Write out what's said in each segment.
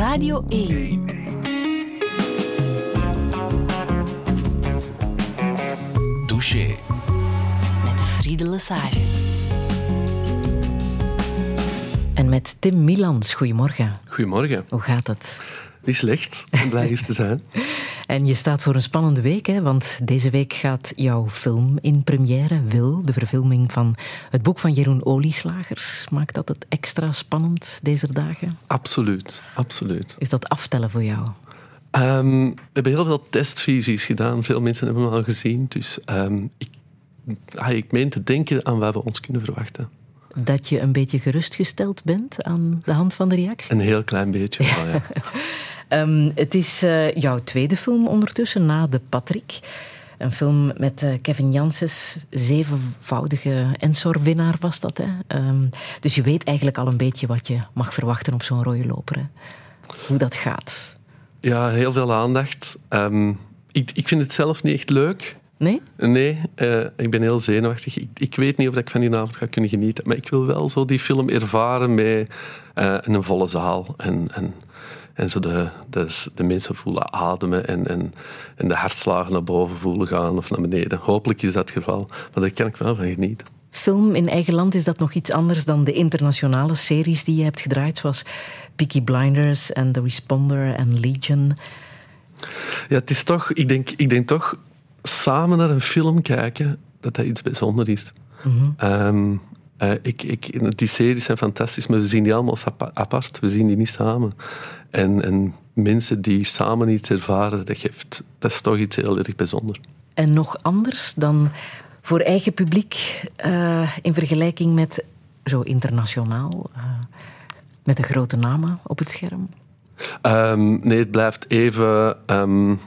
Radio 1. Douche. Met Friede Lesage. En met Tim Milans. Goedemorgen. Goedemorgen. Hoe gaat het? Niet slecht om blij eens te zijn. En je staat voor een spannende week, hè? want deze week gaat jouw film in première, Wil, de verfilming van het boek van Jeroen Olieslagers. Maakt dat het extra spannend deze dagen? Absoluut, absoluut. Is dat aftellen voor jou? Ehm, we hebben heel veel testvisies gedaan. Veel mensen hebben hem al gezien. Dus um, ik, ah, ik meen te denken aan wat we ons kunnen verwachten. Dat je een beetje gerustgesteld bent aan de hand van de reactie? Een heel klein beetje, wel, ja. um, het is uh, jouw tweede film ondertussen, na De Patrick. Een film met uh, Kevin Janssens, zevenvoudige Ensor-winnaar was dat. Hè? Um, dus je weet eigenlijk al een beetje wat je mag verwachten op zo'n rode loper. Hè? Hoe dat gaat. Ja, heel veel aandacht. Um, ik, ik vind het zelf niet echt leuk. Nee? Nee, uh, ik ben heel zenuwachtig. Ik, ik, weet niet of ik van die avond ga kunnen genieten. Maar ik wil wel zo die film ervaren met uh, een volle zaal. En, en, en zo de, de, de mensen voelen ademen en, en, en de hartslagen naar boven voelen gaan of naar beneden. Hopelijk is dat het geval. Maar daar kan ik wel van genieten. Film in eigen land is dat nog iets anders dan de internationale series die je hebt gedraaid, zoals Peaky Blinders en The Responder en Legion. Ja, het is toch, ik denk, ik denk toch samen naar een film kijken, dat dat iets bijzonders is. Mm -hmm. um, uh, ik, ik, die series zijn fantastisch, maar we zien die allemaal apart. We zien die niet samen. En, en mensen die samen iets ervaren, dat, geeft, dat is toch iets heel erg bijzonders. En nog anders dan voor eigen publiek uh, in vergelijking met zo internationaal, uh, met de grote namen op het scherm? Um, nee, het blijft even. Um,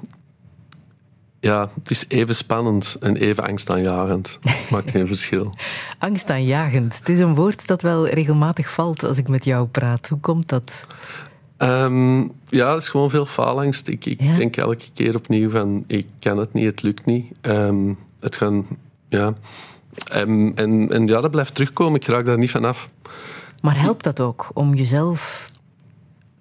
ja, het is even spannend en even angstaanjagend. Maakt geen verschil. Angstaanjagend. Het is een woord dat wel regelmatig valt als ik met jou praat. Hoe komt dat? Um, ja, het is gewoon veel faalangst. Ik, ik ja? denk elke keer opnieuw van, ik kan het niet, het lukt niet. Um, het gaan, ja. Um, en, en ja, dat blijft terugkomen. Ik raak daar niet van af. Maar helpt dat ook om jezelf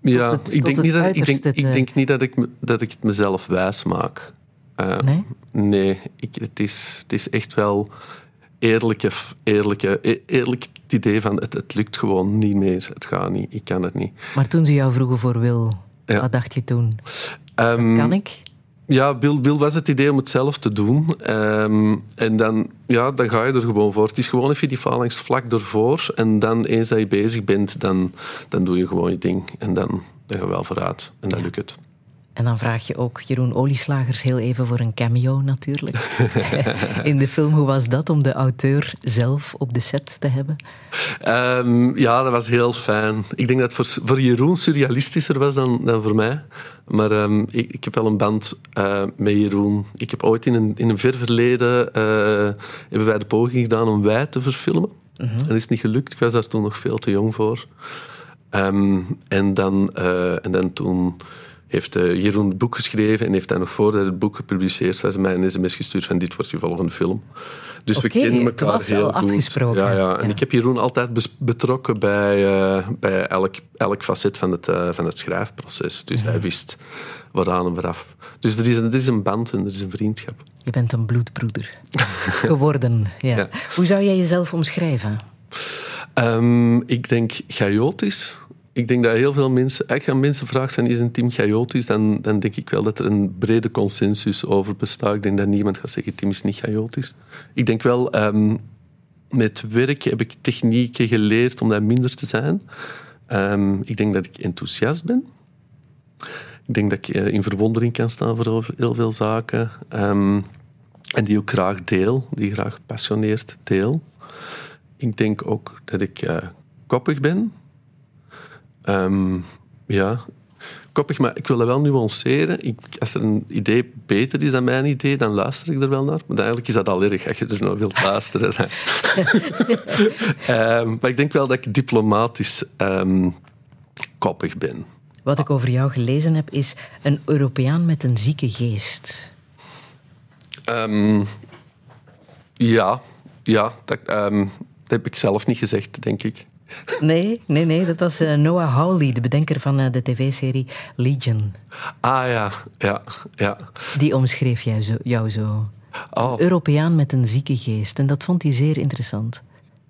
ja, het, ik, denk niet dat, ik, denk, ik denk niet dat ik, dat ik het mezelf wijs maak. Uh, nee? Nee, ik, het, is, het is echt wel eerlijke, eerlijke, eerlijk het idee van het, het lukt gewoon niet meer. Het gaat niet, ik kan het niet. Maar toen ze jou vroegen voor Wil, ja. wat dacht je toen? Um, dat kan ik? Ja, Bill, Bill was het idee om het zelf te doen. Um, en dan, ja, dan ga je er gewoon voor. Het is gewoon even die phalanx vlak ervoor. En dan, eens dat je bezig bent, dan, dan doe je gewoon je ding. En dan, dan ga je wel vooruit. En dan ja. lukt het. En dan vraag je ook Jeroen Olieslagers heel even voor een cameo natuurlijk. In de film, hoe was dat om de auteur zelf op de set te hebben? Um, ja, dat was heel fijn. Ik denk dat het voor, voor Jeroen surrealistischer was dan, dan voor mij. Maar um, ik, ik, heb wel een band uh, met Jeroen. Ik heb ooit in een, in een ver verleden uh, hebben wij de poging gedaan om wij te verfilmen. Uh -huh. En dat is niet gelukt. Ik was daar toen nog veel te jong voor. Um, en, dan, uh, en dan toen heeft uh, Jeroen het boek geschreven en heeft hij nog voordat het boek gepubliceerd was mij een sms gestuurd van dit wordt je volgende film. Dus okay, we kennen elkaar heel goed. Afgesproken. Ja, ja. En ja. ik heb Jeroen altijd betrokken bij, uh, bij elk, elk facet van het, uh, van het schrijfproces. Dus ja. hij wist waaraan en waaraf. Dus er is, een, er is een band en er is een vriendschap. Je bent een bloedbroeder geworden. Ja. ja. Hoe zou jij jezelf omschrijven? Um, ik denk chaotisch ik denk dat heel veel mensen, je aan mensen vraagt van is een team chaotisch, dan, dan denk ik wel dat er een brede consensus over bestaat. Ik denk dat niemand gaat zeggen team is niet chaotisch. Ik denk wel, um, met werk heb ik technieken geleerd om dat minder te zijn. Um, ik denk dat ik enthousiast ben. Ik denk dat ik uh, in verwondering kan staan voor heel veel zaken. Um, en die ook graag deel, die graag passioneerd deel. Ik denk ook dat ik uh, koppig ben. Um, ja, koppig, maar ik wil dat wel nuanceren. Ik, als er een idee beter is dan mijn idee, dan luister ik er wel naar. Maar eigenlijk is dat al erg als je er nou wilt luisteren. um, maar ik denk wel dat ik diplomatisch um, koppig ben. Wat ik over jou gelezen heb, is een Europeaan met een zieke geest. ja, ja dat, dat heb ik zelf niet gezegd, denk ik. Nee, nee, nee. Dat was uh, Noah Hawley, de bedenker van uh, de tv-serie Legion. Ah ja, ja, ja. Die omschreef jij zo, jou zo. Oh. Europeaan met een zieke geest. En dat vond hij zeer interessant.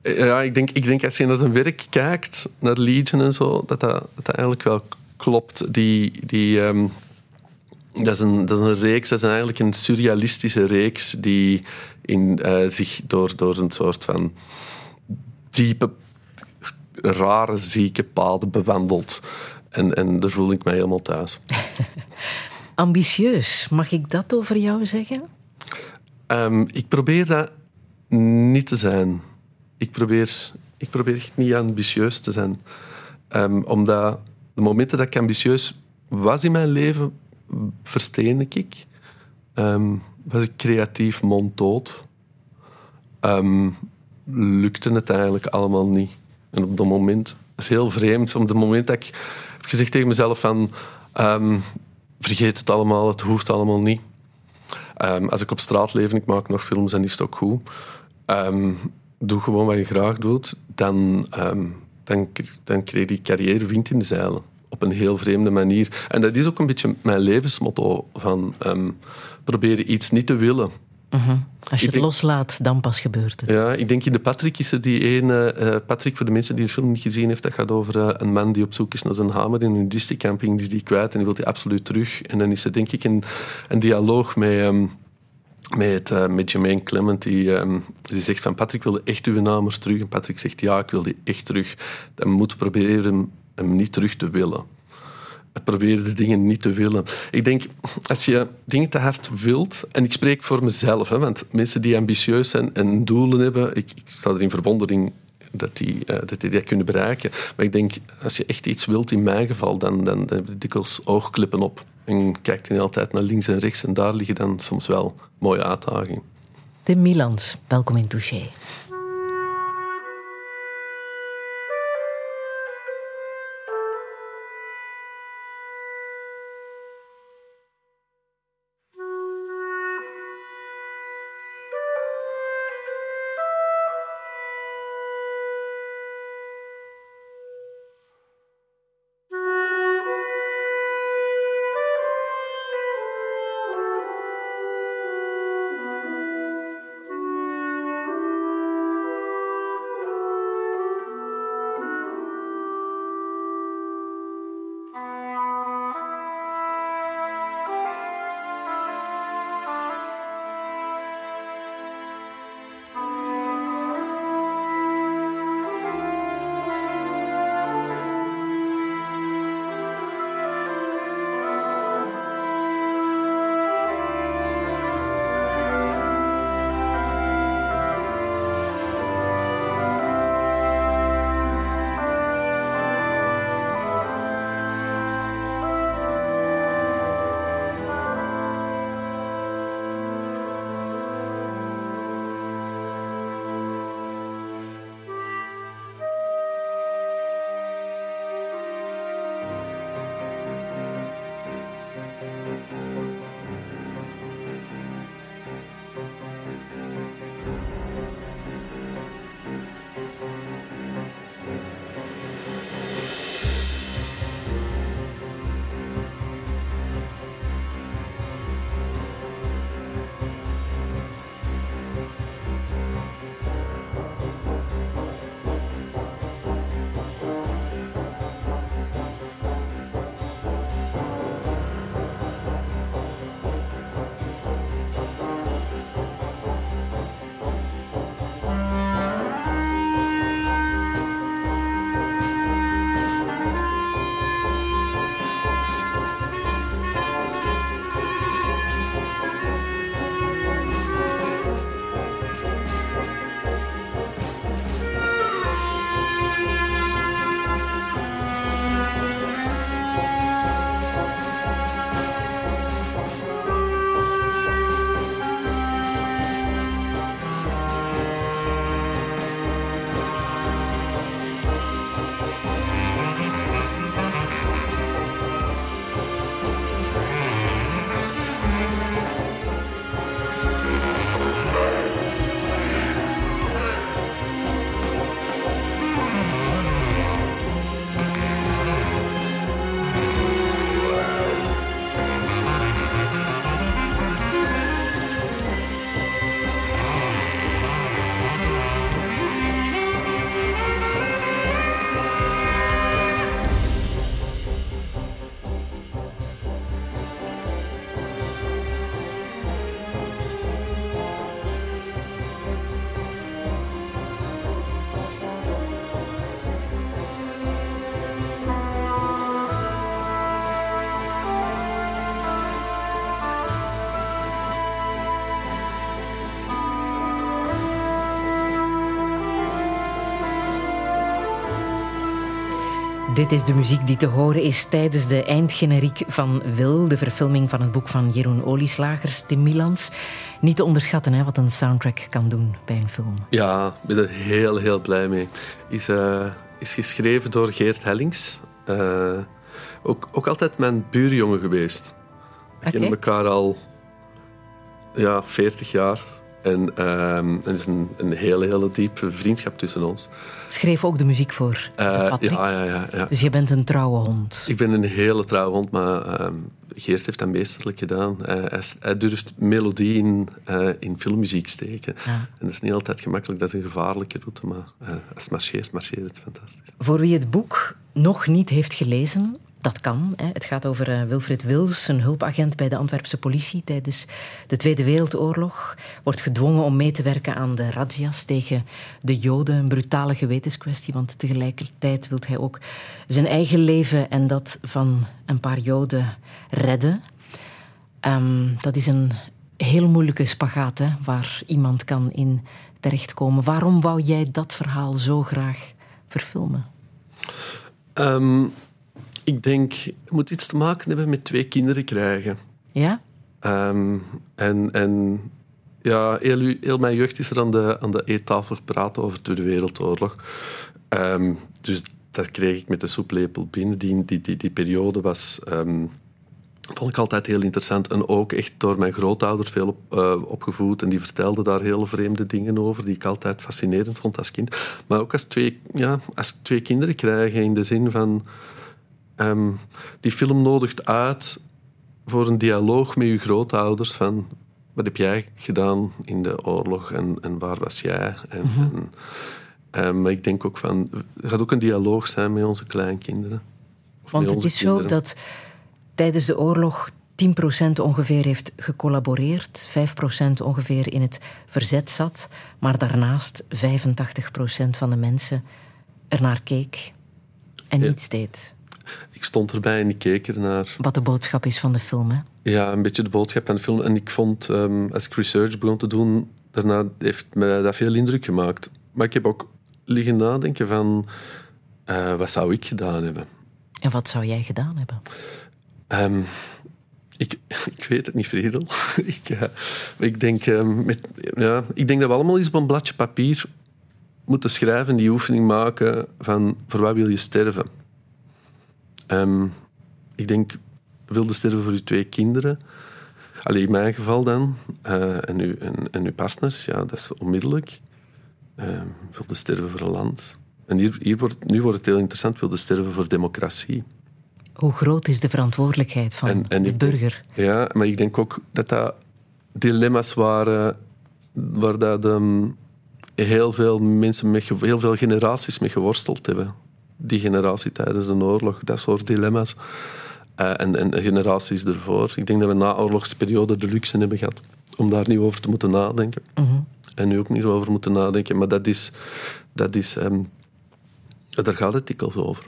Ja, ik denk, ik denk als je naar zijn werk kijkt, naar Legion en zo, dat dat, dat, eigenlijk wel klopt. Die, die, um, dat, is een, dat is een reeks, dat is eigenlijk een surrealistische reeks die in, uh, zich door, door een soort van diepe, rare, zieke paden bewandelt. En, en daar voel ik mij helemaal thuis. Ambitieus, mag ik dat over jou zeggen? Um, ik probeer dat niet te zijn. Ik probeer, ik probeer niet ambitieus te zijn. Um, omdat de momenten dat ik ambitieus was in mijn leven, versteen ik. Um, was ik creatief monddood. Um, lukte het eigenlijk allemaal niet. En op dat moment, dat is heel vreemd, op het moment dat ik heb gezegd tegen mezelf van vergeet het allemaal, het hoeft allemaal niet. als ik op straat leef en ik maak nog films, dan is het ook goed. doe gewoon wat je graag doet, dan, dan, dan die carrière wind in de zeilen. Op een heel vreemde manier. En dat is ook een beetje mijn levensmotto. Van, um, proberen iets niet te willen. Mhm. Als je het loslaat, dan pas gebeurt het. Ja, ik denk in de Patrick is er die ene... Uh, Patrick, voor de mensen die de film niet gezien heeft, dat gaat over uh, een man die op zoek is naar zijn hamer in een nudistencamping. Die is die kwijt en die wil hij absoluut terug. En dan is er denk ik een, een dialoog met... Um, met, uh, met Jermaine Clement, die, um, die zegt van Patrick wilde echt uw namer terug. En Patrick zegt ja, ik wil die echt terug. Dan moeten proberen hem niet terug te willen. Probeer de dingen niet te willen. Ik denk, als je dingen te hard wilt, en ik spreek voor mezelf, hè, want mensen die ambitieus zijn en doelen hebben, ik, ik sta er in verwondering dat die, uh, dat die dat kunnen bereiken. Maar ik denk, als je echt iets wilt, in mijn geval, dan, dan, dan heb je dikwijls oogklippen op. En kijkt je altijd naar links en rechts. En daar liggen dan soms wel mooie uitdagingen. Tim Milans, welkom in Touché. Dit is de muziek die te horen is tijdens de eindgeneriek van Wil, de verfilming van het boek van Jeroen Olieslagers, De Milans. Niet te onderschatten hè, wat een soundtrack kan doen bij een film. Ja, ik ben er heel, heel blij mee. Is, uh, is geschreven door Geert Hellings. Uh, ook, ook altijd mijn buurjongen geweest. We okay. kennen elkaar al ja, 40 jaar. En um, er is een, een hele, hele diepe vriendschap tussen ons. Schreef ook de muziek voor uh, Patrick? Ja, ja, ja, ja, Dus je bent een trouwe hond? Ik ben een hele trouwe hond, maar um, Geert heeft dat meesterlijk gedaan. Uh, hij, hij, durft melodie in, uh, in filmmuziek steken. Ja. En dat is niet altijd gemakkelijk, dat is een gevaarlijke route, maar als het marcheert, marcheert het fantastisch. Voor wie het boek nog niet heeft gelezen, dat kan. Hè. Het gaat over uh, Wilfred Wils, een hulpagent bij de Antwerpse politie tijdens de Tweede Wereldoorlog. Wordt gedwongen om mee te werken aan de razzia's tegen de Joden. Een brutale gewetenskwestie, want tegelijkertijd wil hij ook zijn eigen leven en dat van een paar Joden redden. Um, dat is een heel moeilijke spagaat hè, waar iemand kan in terechtkomen. Waarom wou jij dat verhaal zo graag verfilmen? Um ik denk, het moet iets te maken hebben met twee kinderen krijgen. Ja? Um, en, en ja, heel, heel, mijn jeugd is er aan de, aan de eettafel gepraat over de Tweede Wereldoorlog. Um, dus dat kreeg ik met de soeplepel binnen. Die, die, die, die periode was, um, vond ik altijd heel interessant. En ook echt door mijn grootouders veel op, uh, opgevoed. En die vertelden daar hele vreemde dingen over, die ik altijd fascinerend vond als kind. Maar ook als twee, ja, als twee kinderen krijgen, in de zin van Um, die film nodigt uit voor een dialoog met je grootouders van wat heb jij gedaan in de oorlog en, en waar was jij? En, mm -hmm. en, um, maar ik denk ook van, het gaat ook een dialoog zijn met onze kleinkinderen. Want het is kinderen. zo dat tijdens de oorlog 10% ongeveer heeft gecollaboreerd, 5% ongeveer in het verzet zat, maar daarnaast 85% van de mensen ernaar keek en ja. niets deed. Ik stond erbij en ik keek ernaar. Wat de boodschap is van de film, hè? Ja, een beetje de boodschap van de film. En ik vond, um, als ik research begon te doen, daarna heeft mij dat veel indruk gemaakt. Maar ik heb ook liggen nadenken van, uh, wat zou ik gedaan hebben? En wat zou jij gedaan hebben? Um, ik, ik weet het niet, Friedel. ik, uh, ik, denk, uh, met, ja, ik denk dat we allemaal eens op een bladje papier moeten schrijven, die oefening maken van voor wat wil je sterven? Um, ik denk, wilde sterven voor uw twee kinderen. Alleen in mijn geval dan. Uh, en, uw, en, en, uw partners, ja, dat is onmiddellijk. Uh, wilde sterven voor een land. En hier, hier wordt, nu wordt het heel interessant. Wilde sterven voor democratie. Hoe groot is de verantwoordelijkheid van en, en de burger? ja, maar ik denk ook dat dat dilemma's waren waar dat, um, heel veel mensen, met, heel veel generaties mee geworsteld hebben die generatie tijdens de oorlog, dat soort dilemma's. Uh, en, en generaties ervoor. Ik denk dat we na oorlogsperiode de luxe hebben gehad om daar niet over te moeten nadenken. Mm -hmm. En nu ook niet over moeten nadenken. Maar dat is... Dat is um, daar gaat het dikwijls over.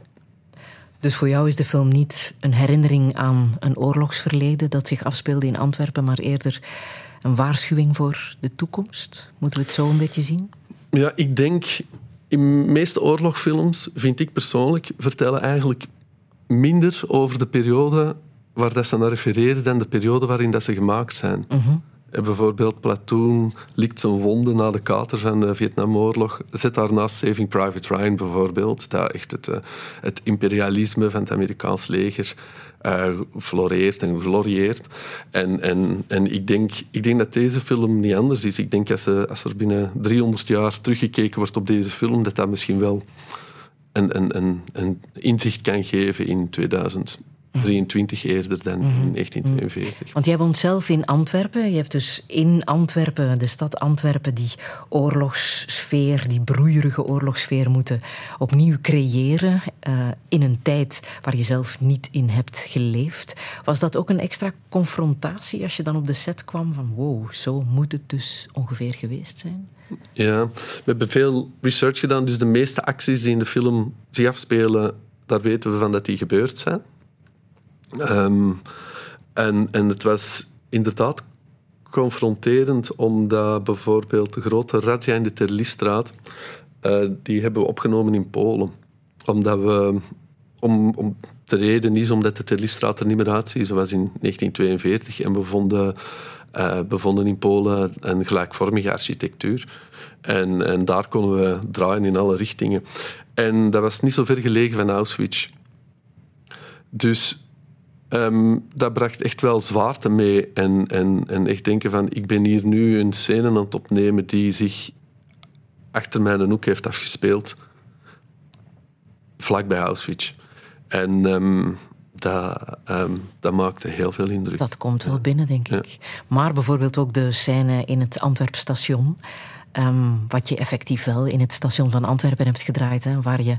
Dus voor jou is de film niet een herinnering aan een oorlogsverleden dat zich afspeelde in Antwerpen, maar eerder een waarschuwing voor de toekomst? Moeten we het zo een beetje zien? Ja, ik denk in de meeste oorlogfilms, vind ik persoonlijk, vertellen eigenlijk minder over de periode waar dat ze naar refereren dan de periode waarin dat ze gemaakt zijn. Uh -huh. Bijvoorbeeld Platoon likt zijn wonden na de kater van de Vietnamoorlog. Zet daarnaast Saving Private Ryan bijvoorbeeld, dat echt het, eh, het imperialisme van het Amerikaans leger uh, floreert en glorieert. En, en, en ik, denk, ik denk dat deze film niet anders is. Ik denk als, ze, als er binnen 300 jaar teruggekeken wordt op deze film, dat dat misschien wel een, een, een, een inzicht kan geven in 2000. 23 eerder dan in 1942. Mhm. Want jij woont zelf in Antwerpen. Je hebt dus in Antwerpen, de stad Antwerpen, die oorlogssfeer, die broeierige oorlogssfeer moeten opnieuw creëren. Uh, in een tijd waar je zelf niet in hebt geleefd. Was dat ook een extra confrontatie als je dan op de set kwam van wow, zo moet het dus ongeveer geweest zijn? Ja, we hebben veel research gedaan. Dus de meeste acties die in de film zich afspelen, daar weten we van dat die gebeurd zijn. Um, en, en het was inderdaad confronterend, omdat bijvoorbeeld de grote razzia in de Terlistraat, uh, die hebben we opgenomen in Polen. Omdat we om, om de reden is omdat de Terlistraat er niet meer uitziet zoals in 1942. En we vonden, uh, vonden in Polen een gelijkvormige architectuur. En, en daar konden we draaien in alle richtingen. En dat was niet zo ver gelegen van Auschwitz. Dus um, dat bracht echt wel zwaarte mee. En, en, en echt denken van, ik ben hier nu een scène aan het opnemen die zich achter mijn hoek heeft afgespeeld. Vlak bij Auschwitz. En um, dat, um, dat maakte heel veel indruk. Dat komt wel binnen, denk ik. Maar bijvoorbeeld ook de scène in het Antwerpstation. Um, wat je effectief wel in het station van Antwerpen hebt gedraaid. Hè, waar je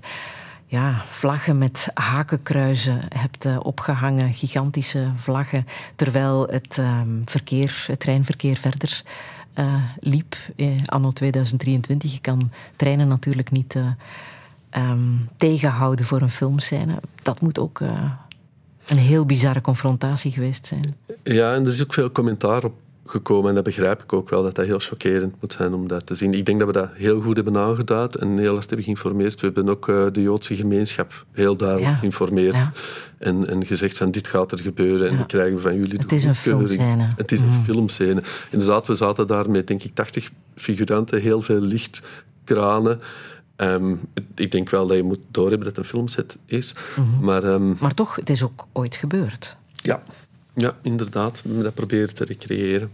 ja, vlaggen met hakenkruizen hebt uh, opgehangen, gigantische vlaggen, terwijl het um, verkeer, het treinverkeer verder uh, liep. Eh, anno 2023. Je kan treinen natuurlijk niet um, tegenhouden voor een filmscène. Dat moet ook een heel bizarre confrontatie geweest zijn. Ja, en er is ook veel commentaar op gekomen. En dat begrijp ik ook wel, dat dat heel chockerend moet zijn om dat te zien. Ik denk dat we dat heel goed hebben aangeduid en heel hard hebben geïnformeerd. We hebben ook uh, de Joodse gemeenschap heel duidelijk geïnformeerd. En, en gezegd van dit gaat er gebeuren en we krijgen van jullie Het is een filmscène. Het is een mm. filmscène. Inderdaad, we zaten daar met denk ik 80 figuranten, heel veel lichtkranen. Um, ik denk wel dat je moet doorhebben dat het een filmset is. Mhm. maar, um, maar toch, het is ook ooit gebeurd. Ja, ja, inderdaad. We dat proberen te recreëren.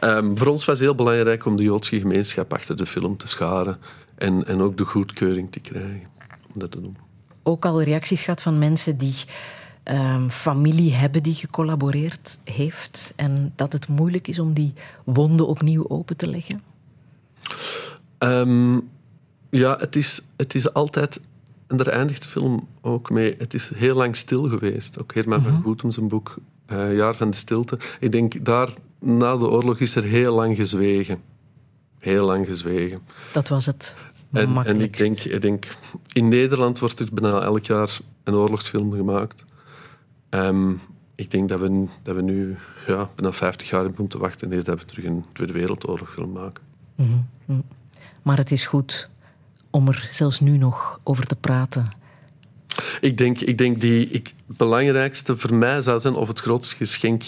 Um, voor ons was het heel belangrijk om de Joodse gemeenschap achter de film te scharen. En, en ook de goedkeuring te krijgen om dat te doen. Ook al reacties gehad van mensen die um, familie hebben die gecollaboreerd heeft. En dat het moeilijk is om die wonden opnieuw open te leggen? Um, ja, het is, het is altijd en daar eindigt de film ook mee. Het is heel lang stil geweest. Ook Herman van Goetem, zijn boek uh, Jaar van de Stilte. Ik denk, daar, na de oorlog is er heel lang gezwegen. Heel lang gezwegen. Dat was het en, en ik, denk, ik denk, in Nederland wordt er bijna elk jaar een oorlogsfilm gemaakt. Um, ik denk dat we, dat we nu ja, bijna 50 jaar hebben moeten wachten eer dat we terug een Tweede Wereldoorlogfilm maken. Mm -hmm. Maar het is goed om er zelfs nu nog over te praten ik denk, ik denk die ik, belangrijkste voor mij zou zijn, of het grootste geschenk,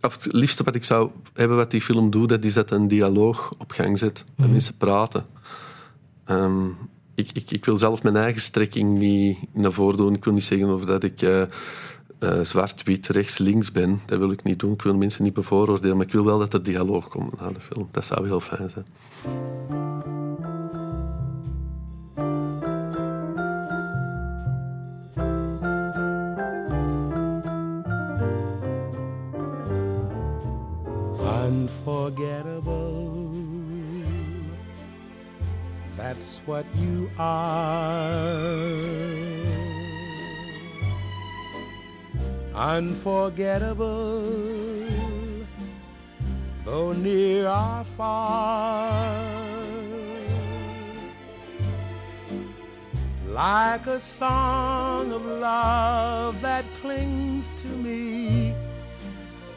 of het liefste wat ik zou hebben wat die film doet, dat is dat een dialoog op gang zet. Dat mm. mensen praten. Um, ik, ik, ik, wil zelf mijn eigen strekking niet naar voren doen. Ik wil niet zeggen of dat ik uh, uh, zwart, wit, rechts, links ben. Dat wil ik niet doen. Ik wil mensen niet bevooroordelen, maar ik wil wel dat er dialoog komt na de film. Dat zou heel fijn zijn. Unforgettable. That's what you are. Unforgettable, though near or far. Like a song of love that clings to me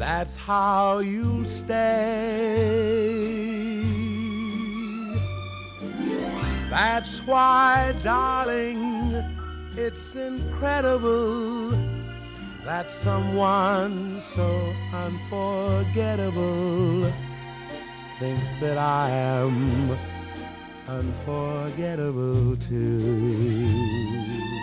that's how you stay. That's why, darling, it's incredible that someone so unforgettable thinks that I am unforgettable too.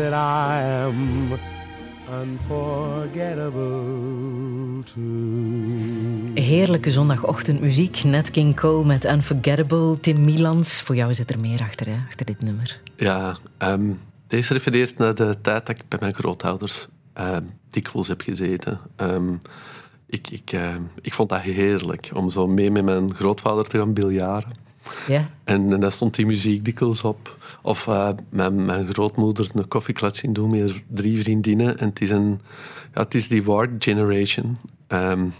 That I am unforgettable too. Heerlijke zondagochtendmuziek. Net King Cole met Unforgettable. Tim Milans, voor jou zit er meer achter, hè, achter dit nummer. Ja, ehm, deze refereert naar de tijd dat ik bij mijn grootouders um, dikwijls heb gezeten. Ehm, ik, ik, ik vond dat heerlijk om zo mee met mijn grootvader te gaan biljaren. Ja. En, en daar stond die muziek dikwijls op. Of uh, mijn, mijn grootmoeder een koffieklat zien doen met drie vriendinnen. En het is, een, ja, het is die Ward Generation. Um,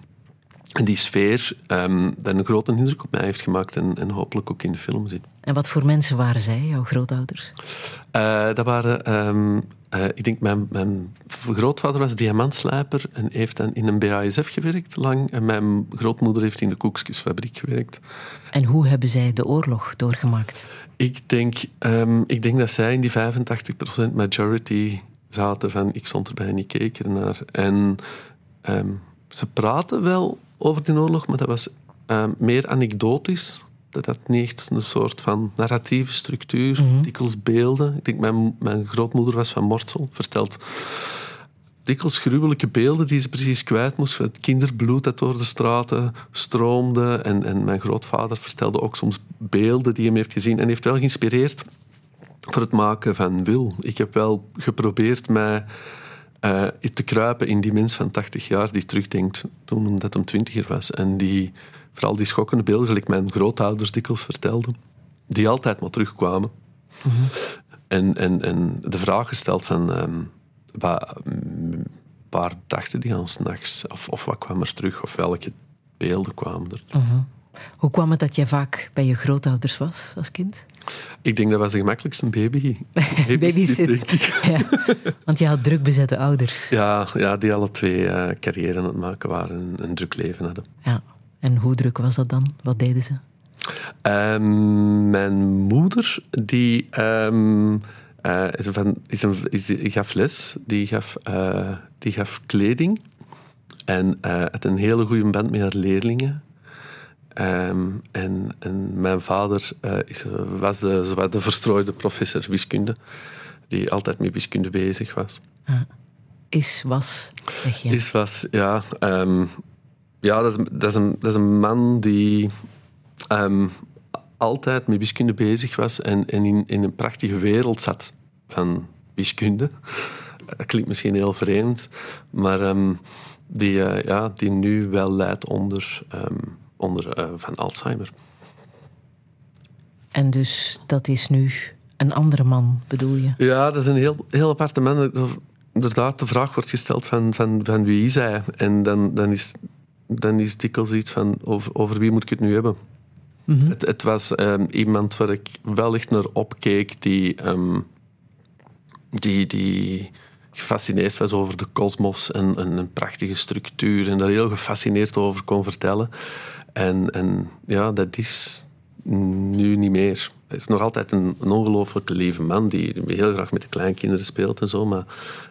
en die sfeer um, dat een grote indruk op mij heeft gemaakt en, en, hopelijk ook in de film zit. En wat voor mensen waren zij, jouw grootouders? Uh, dat waren, um, uh, ik denk, mijn, mijn, grootvader was diamantslijper en heeft dan in een BASF gewerkt lang. En mijn grootmoeder heeft in de koekjesfabriek gewerkt. En hoe hebben zij de oorlog doorgemaakt? Ik denk, um, ik denk dat zij in die 85% majority zaten van ik stond erbij en ik keek ernaar. En ze praten wel over die oorlog, maar dat was uh, meer anekdotisch. Dat had niet echt een soort van narratieve structuur, mm -hmm. dikwijls beelden. Ik denk, mijn, mijn grootmoeder was van Mortsel, vertelt dikwijls gruwelijke beelden die ze precies kwijt moest. Het kinderbloed dat door de straten stroomde. En, en mijn grootvader vertelde ook soms beelden die hij heeft gezien. En heeft wel geïnspireerd voor het maken van Wil. Ik heb wel geprobeerd mij uh, te kruipen in die mens van 80 jaar die terugdenkt toen dat hem twintiger was. En die, vooral die schokkende beelden, gelijk mijn grootouders dikwijls vertelden, die altijd maar terugkwamen. Mm -hmm. en, en, en de vraag gesteld van... Um, waar, waar dachten die aan s'nachts? Of, of wat kwam er terug? Of welke beelden kwamen er? -hmm. Hoe kwam het dat jij vaak bij je grootouders was als kind? Ik denk dat was de gemakkelijkste baby. Babysit. ja, want je had druk bezette ouders. Ja, ja die alle twee uh, carrière aan het maken waren en een druk leven hadden. Ja. En hoe druk was dat dan? Wat deden ze? Um, mijn moeder, die, um, uh, is een, is, gaf les, die gaf, uh, die gaf kleding en had een hele goede band met haar leerlingen. Um, en, en, mijn vader is, was de, de verstrooide professor wiskunde, die altijd met wiskunde bezig was. Ah. Is, was, zeg je? Is, was, ja. Um, ja, dat is, dat, is een, dat is een man die um, altijd met wiskunde bezig was en, en in, in een prachtige wereld zat van wiskunde. Dat klinkt misschien heel vreemd, maar die, uh, ja, die nu wel leidt onder onder, uh, van Alzheimer. En dus dat is nu een andere man, bedoel je? Ja, dat is een heel, heel aparte man. Inderdaad, de vraag wordt gesteld van, van, van wie is hij? En dan, dan, is, dan is dikwijls iets van over, over wie moet ik het nu hebben? Mm -hmm. het, het, was um, iemand waar ik wel echt naar opkeek die, um, die, die gefascineerd was over de kosmos en, en, een prachtige structuur en daar heel gefascineerd over kon vertellen. En, en ja, dat is nu niet meer. Hij is nog altijd een, een ongelooflijk lieve man die heel graag met de kleinkinderen speelt en zo, maar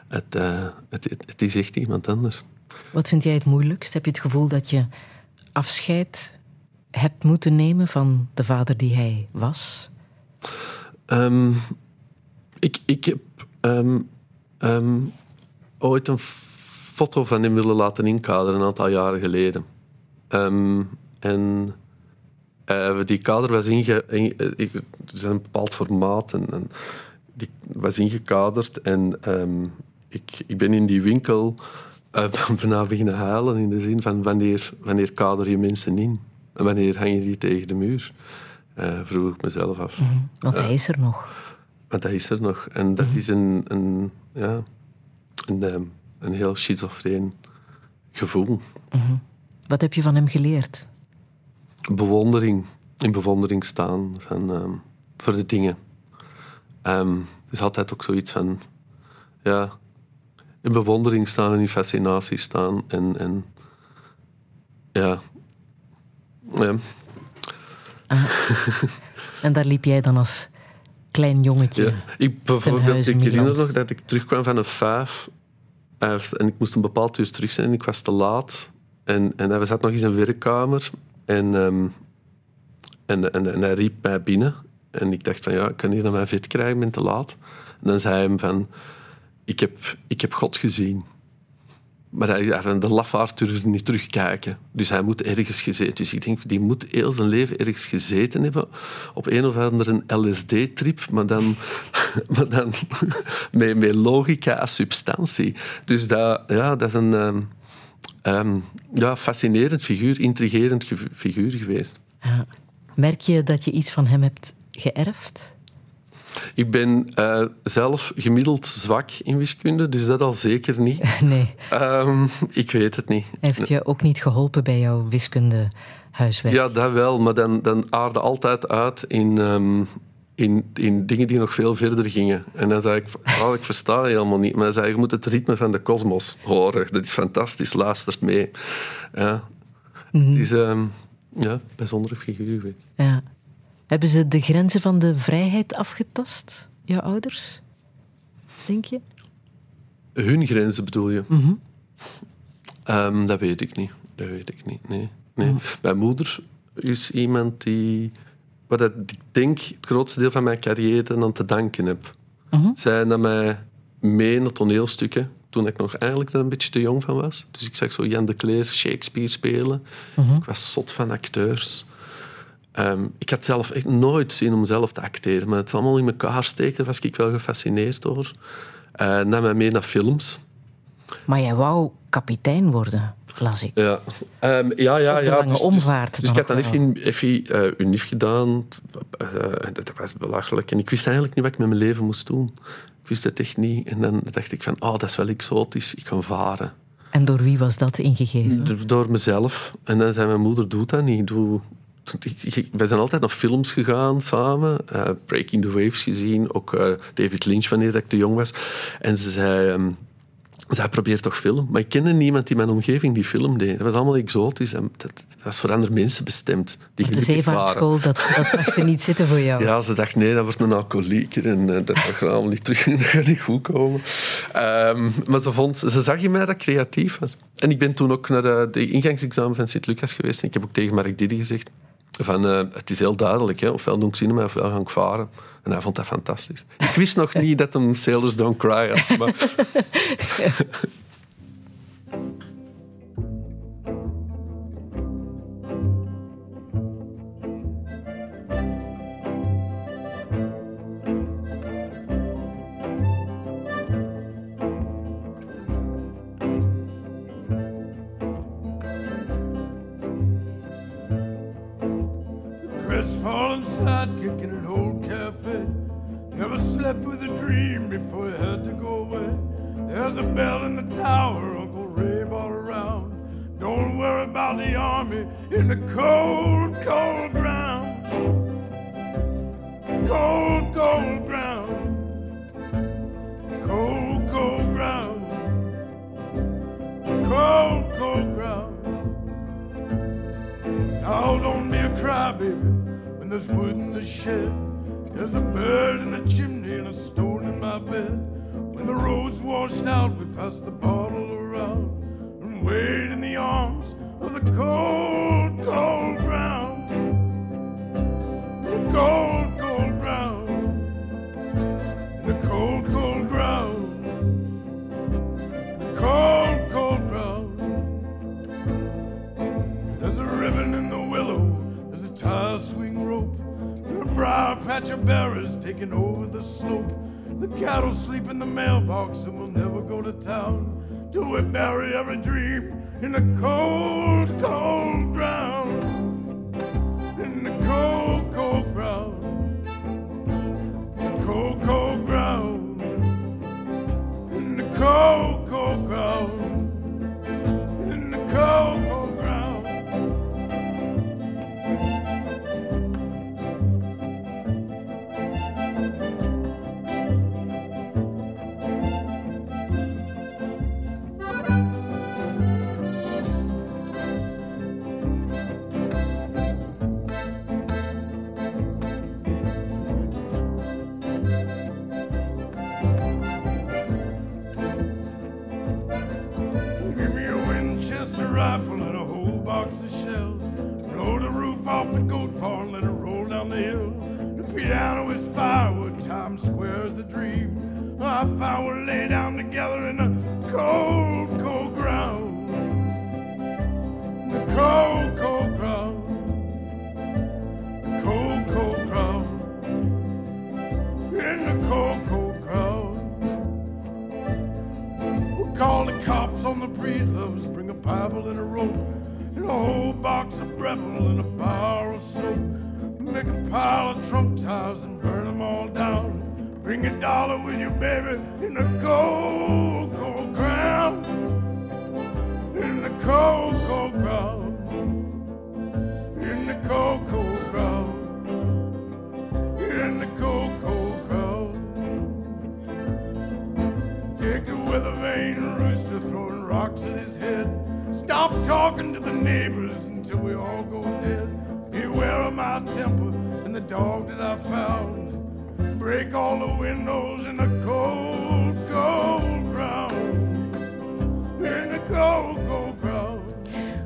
het, uh, het, het, het, is echt iemand anders. Wat vind jij het moeilijkst? Heb je het gevoel dat je afscheid hebt moeten nemen van de vader die hij was? Um, ik, ik heb um, um, ooit een foto van hem willen laten inkaderen een aantal jaren geleden. En uh, die kader was inge, in, er is een bepaald formaat en, en die was ingekaderd. En ik, ik ben in die winkel bijna beginnen huilen in de zin van wanneer, wanneer kader je mensen in? En wanneer hang je die tegen de muur? vroeg ik mezelf af. Mm -hmm. Want hij is er nog. Want hij is er nog. En dat mm -hmm. is een, een, ja, een, um, een heel schizofreen gevoel. Mm -hmm. Wat heb je van hem geleerd? bewondering, in bewondering staan van, um, voor de dingen. Um, het is altijd ook zoiets van, ja, in bewondering staan en in fascinatie staan. En, en ja. ja. Ah. en daar liep jij dan als klein jongetje. Ja. Ik, bijvoorbeeld, ik herinner nog dat ik terugkwam van een vijf en ik moest een bepaald uur terug zijn en ik was te laat. En, en hij zat nog eens in een werkkamer en, ehm, en, en, en hij riep mij binnen. En ik dacht van ja, ik kan hier naar mijn vet krijgen, ik ben te laat. En dan zei hij hem van, ik heb, ik heb God gezien. Maar hij, de lafaard durfde niet terugkijken. Dus hij moet ergens gezeten. Dus ik denk, die moet heel zijn leven ergens gezeten hebben. Op een of andere LSD-trip, maar dan, maar dan met, met logica en substantie. Dus dat, ja, dat is een ehm, ja, fascinerend figuur, intrigerend ge- figuur geweest. Merk je dat je iets van hem hebt geërfd? Ik ben eh, zelf gemiddeld zwak in wiskunde, dus dat al zeker niet. Nee, Ehm, ik weet het niet. heeft je ook niet geholpen bij jouw wiskunde huiswerk. Ja, dat wel, maar dan, dan aarde altijd uit in, ehm, in, in dingen die nog veel verder gingen. En dan zei ik, oh, ik versta helemaal niet. Maar hij zei, je moet het ritme van de kosmos horen. Dat is fantastisch, luistert mee. Ja. Het is ehm ja, bijzondere figuur. Ja. Hebben ze de grenzen van de vrijheid afgetast, jouw ouders? Denk je? Hun grenzen bedoel je? Ehm, dat weet ik niet. Dat weet ik niet, nee. nee. Mijn moeder is iemand die... Wat ik denk het grootste deel van mijn carrière aan te danken heb. Zij nam mij mee naar toneelstukken toen ik nog eigenlijk een beetje te jong van was. Dus ik zag zo Jan de Cleer Shakespeare spelen. Ik was zot van acteurs. Ehm, ik had zelf echt nooit zin om zelf te acteren, maar het allemaal in elkaar steken, daar was ik wel gefascineerd door. Eh nam mij mee naar films. Maar jij wou kapitein worden, las ik. Ja, Ehm, ja, ja. Ja. lange omvaart Dus, ik had dan even, even eh, unief gedaan. Eh, dat was belachelijk. En ik wist eigenlijk niet wat ik met mijn leven moest doen. Ik wist het echt niet. En dan dacht ik van, oh, dat is wel exotisch. Ik kan varen. En door wie was dat ingegeven? D- Door mezelf. En dan zei mijn moeder, doe dat niet. Doe... Ik- ik- Wij zijn altijd naar films gegaan samen. eh, Breaking the Waves gezien. Ook eh, David Lynch, wanneer ik te jong was. En ze zei... ehm, zij probeert toch film. Maar ik kende niemand in mijn omgeving die film deed. Dat was allemaal exotisch. En dat, dat was voor andere mensen bestemd. Die de zeevaartschool, dat, dat zag je niet zitten voor jou. Ja, ze dacht, nee, dat wordt een alcoholieker en eh, dat gaat allemaal niet terug, dat gaat niet goed komen. Ehm, maar ze, vond, ze zag in mij dat ik creatief was. En ik ben toen ook naar de, de ingangsexamen van Sint-Lucas geweest en ik heb ook tegen Mark Diddy gezegd van, eh, het is heel duidelijk, hè, ofwel doe ik cinema ofwel ga ik varen. En hij vond dat fantastisch. Ik wist nog niet dat hem Sailors Don't Cry had, maar... windows in the cold, cold ground. In the cold, cold ground.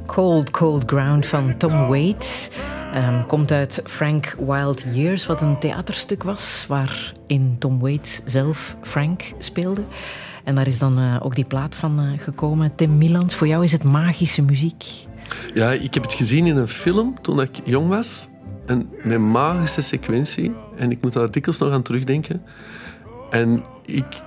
Cold Cold Ground van Tom Waits. Ehm, komt uit Frank Wild Years, wat een theaterstuk was, waarin Tom Waits zelf Frank speelde. En daar is dan eh, ook die plaat van eh, gekomen. Tim Milans, voor jou is het magische muziek. Ja, ik heb het gezien in een film toen ik jong was. En met magische sequentie. En ik moet daar dikwijls nog aan terugdenken. En ik,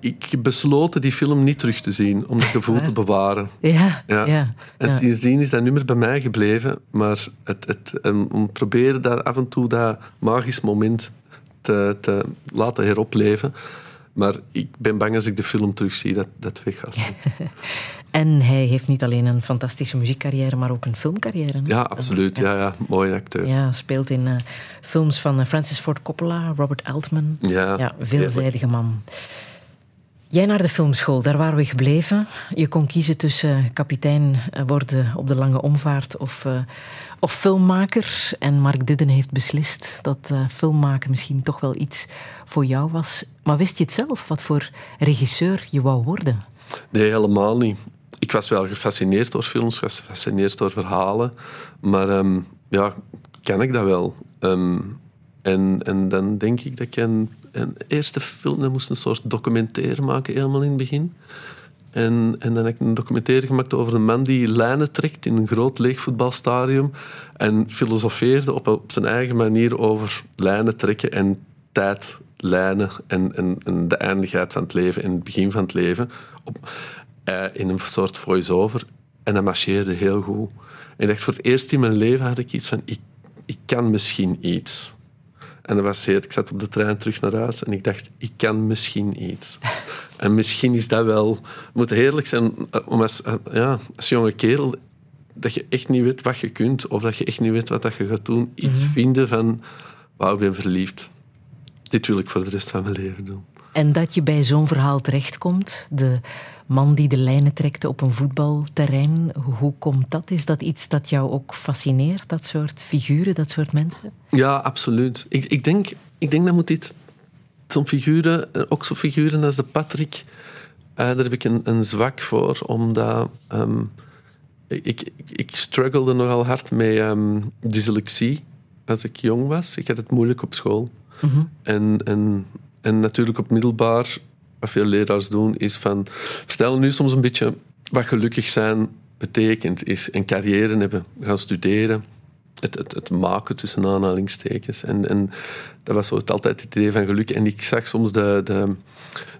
ik besloten die film niet terug te zien, om dat gevoel te bewaren. Ja, ja. Ja. En sindsdien is dat nummer bij mij gebleven. Maar het, het, om proberen dat af en toe dat magisch moment te, te laten heropleven. Maar ik ben bang als ik de film terugzie dat dat weg gaat. En hij heeft niet alleen een fantastische muziekcarrière, maar ook een filmcarrière. hè? Ja, absoluut. Ja, ja. Mooie acteur. Ja, speelt in eh, films van eh, Francis Ford Coppola, Robert Altman. Ja, ja veelzijdige man. Jij naar de filmschool, daar waren we gebleven. Je kon kiezen tussen kapitein eh, worden op de lange omvaart of, uh, of filmmaker. En Mark Didden heeft beslist dat uh, filmmaken misschien toch wel iets voor jou was. Maar wist je het zelf, wat voor regisseur je wou worden? Nee, helemaal niet. Ik was wel gefascineerd door films, was gefascineerd door verhalen. Maar um, ja, kan ik dat wel? Um, en, en dan denk ik dat ik een, eerste film, moest een soort documentaire maken, helemaal in het begin. En, en dan heb ik een documentaire gemaakt over een man die lijnen trekt in een groot leeg voetbalstadion. En filosofeerde op, op zijn eigen manier over lijnen trekken en tijdlijnen en, en, en de eindigheid van het leven en het begin van het leven. Op, uh, in een soort voice-over. En dat marcheerde heel goed. En ik dacht, voor het eerst in mijn leven had ik iets van, ik, ik kan misschien iets. En dat was zeer. Ik zat op de trein terug naar huis en ik dacht, ik kan misschien iets. En misschien is dat wel... Het moet heerlijk zijn om als, ja, als jonge kerel dat je echt niet weet wat je kunt of dat je echt niet weet wat dat je gaat doen. Iets mm-hmm. vinden van, wauw, ik ben verliefd. Dit wil ik voor de rest van mijn leven doen. En dat je bij zo'n verhaal terechtkomt, de man die de lijnen trekte op een voetbalterrein, hoe komt dat? Is dat iets dat jou ook fascineert, dat soort figuren, dat soort mensen? Ja, absoluut. Ik, ik, denk, ik denk dat moet iets... Zo'n figuren, ook zo'n figuren als de Patrick, uh, daar heb ik een, een zwak voor, omdat... Um, ik, ik, ik struggelde nogal hard met um, dyslexie als ik jong was. Ik had het moeilijk op school. Mm-hmm. En, en, en natuurlijk op middelbaar wat veel leraars doen, is van vertellen nu soms een beetje wat gelukkig zijn betekent. Is een carrière hebben, gaan studeren. Het, het, het maken tussen aanhalingstekens. En, en dat was zo altijd het idee van geluk. En ik zag soms de, de,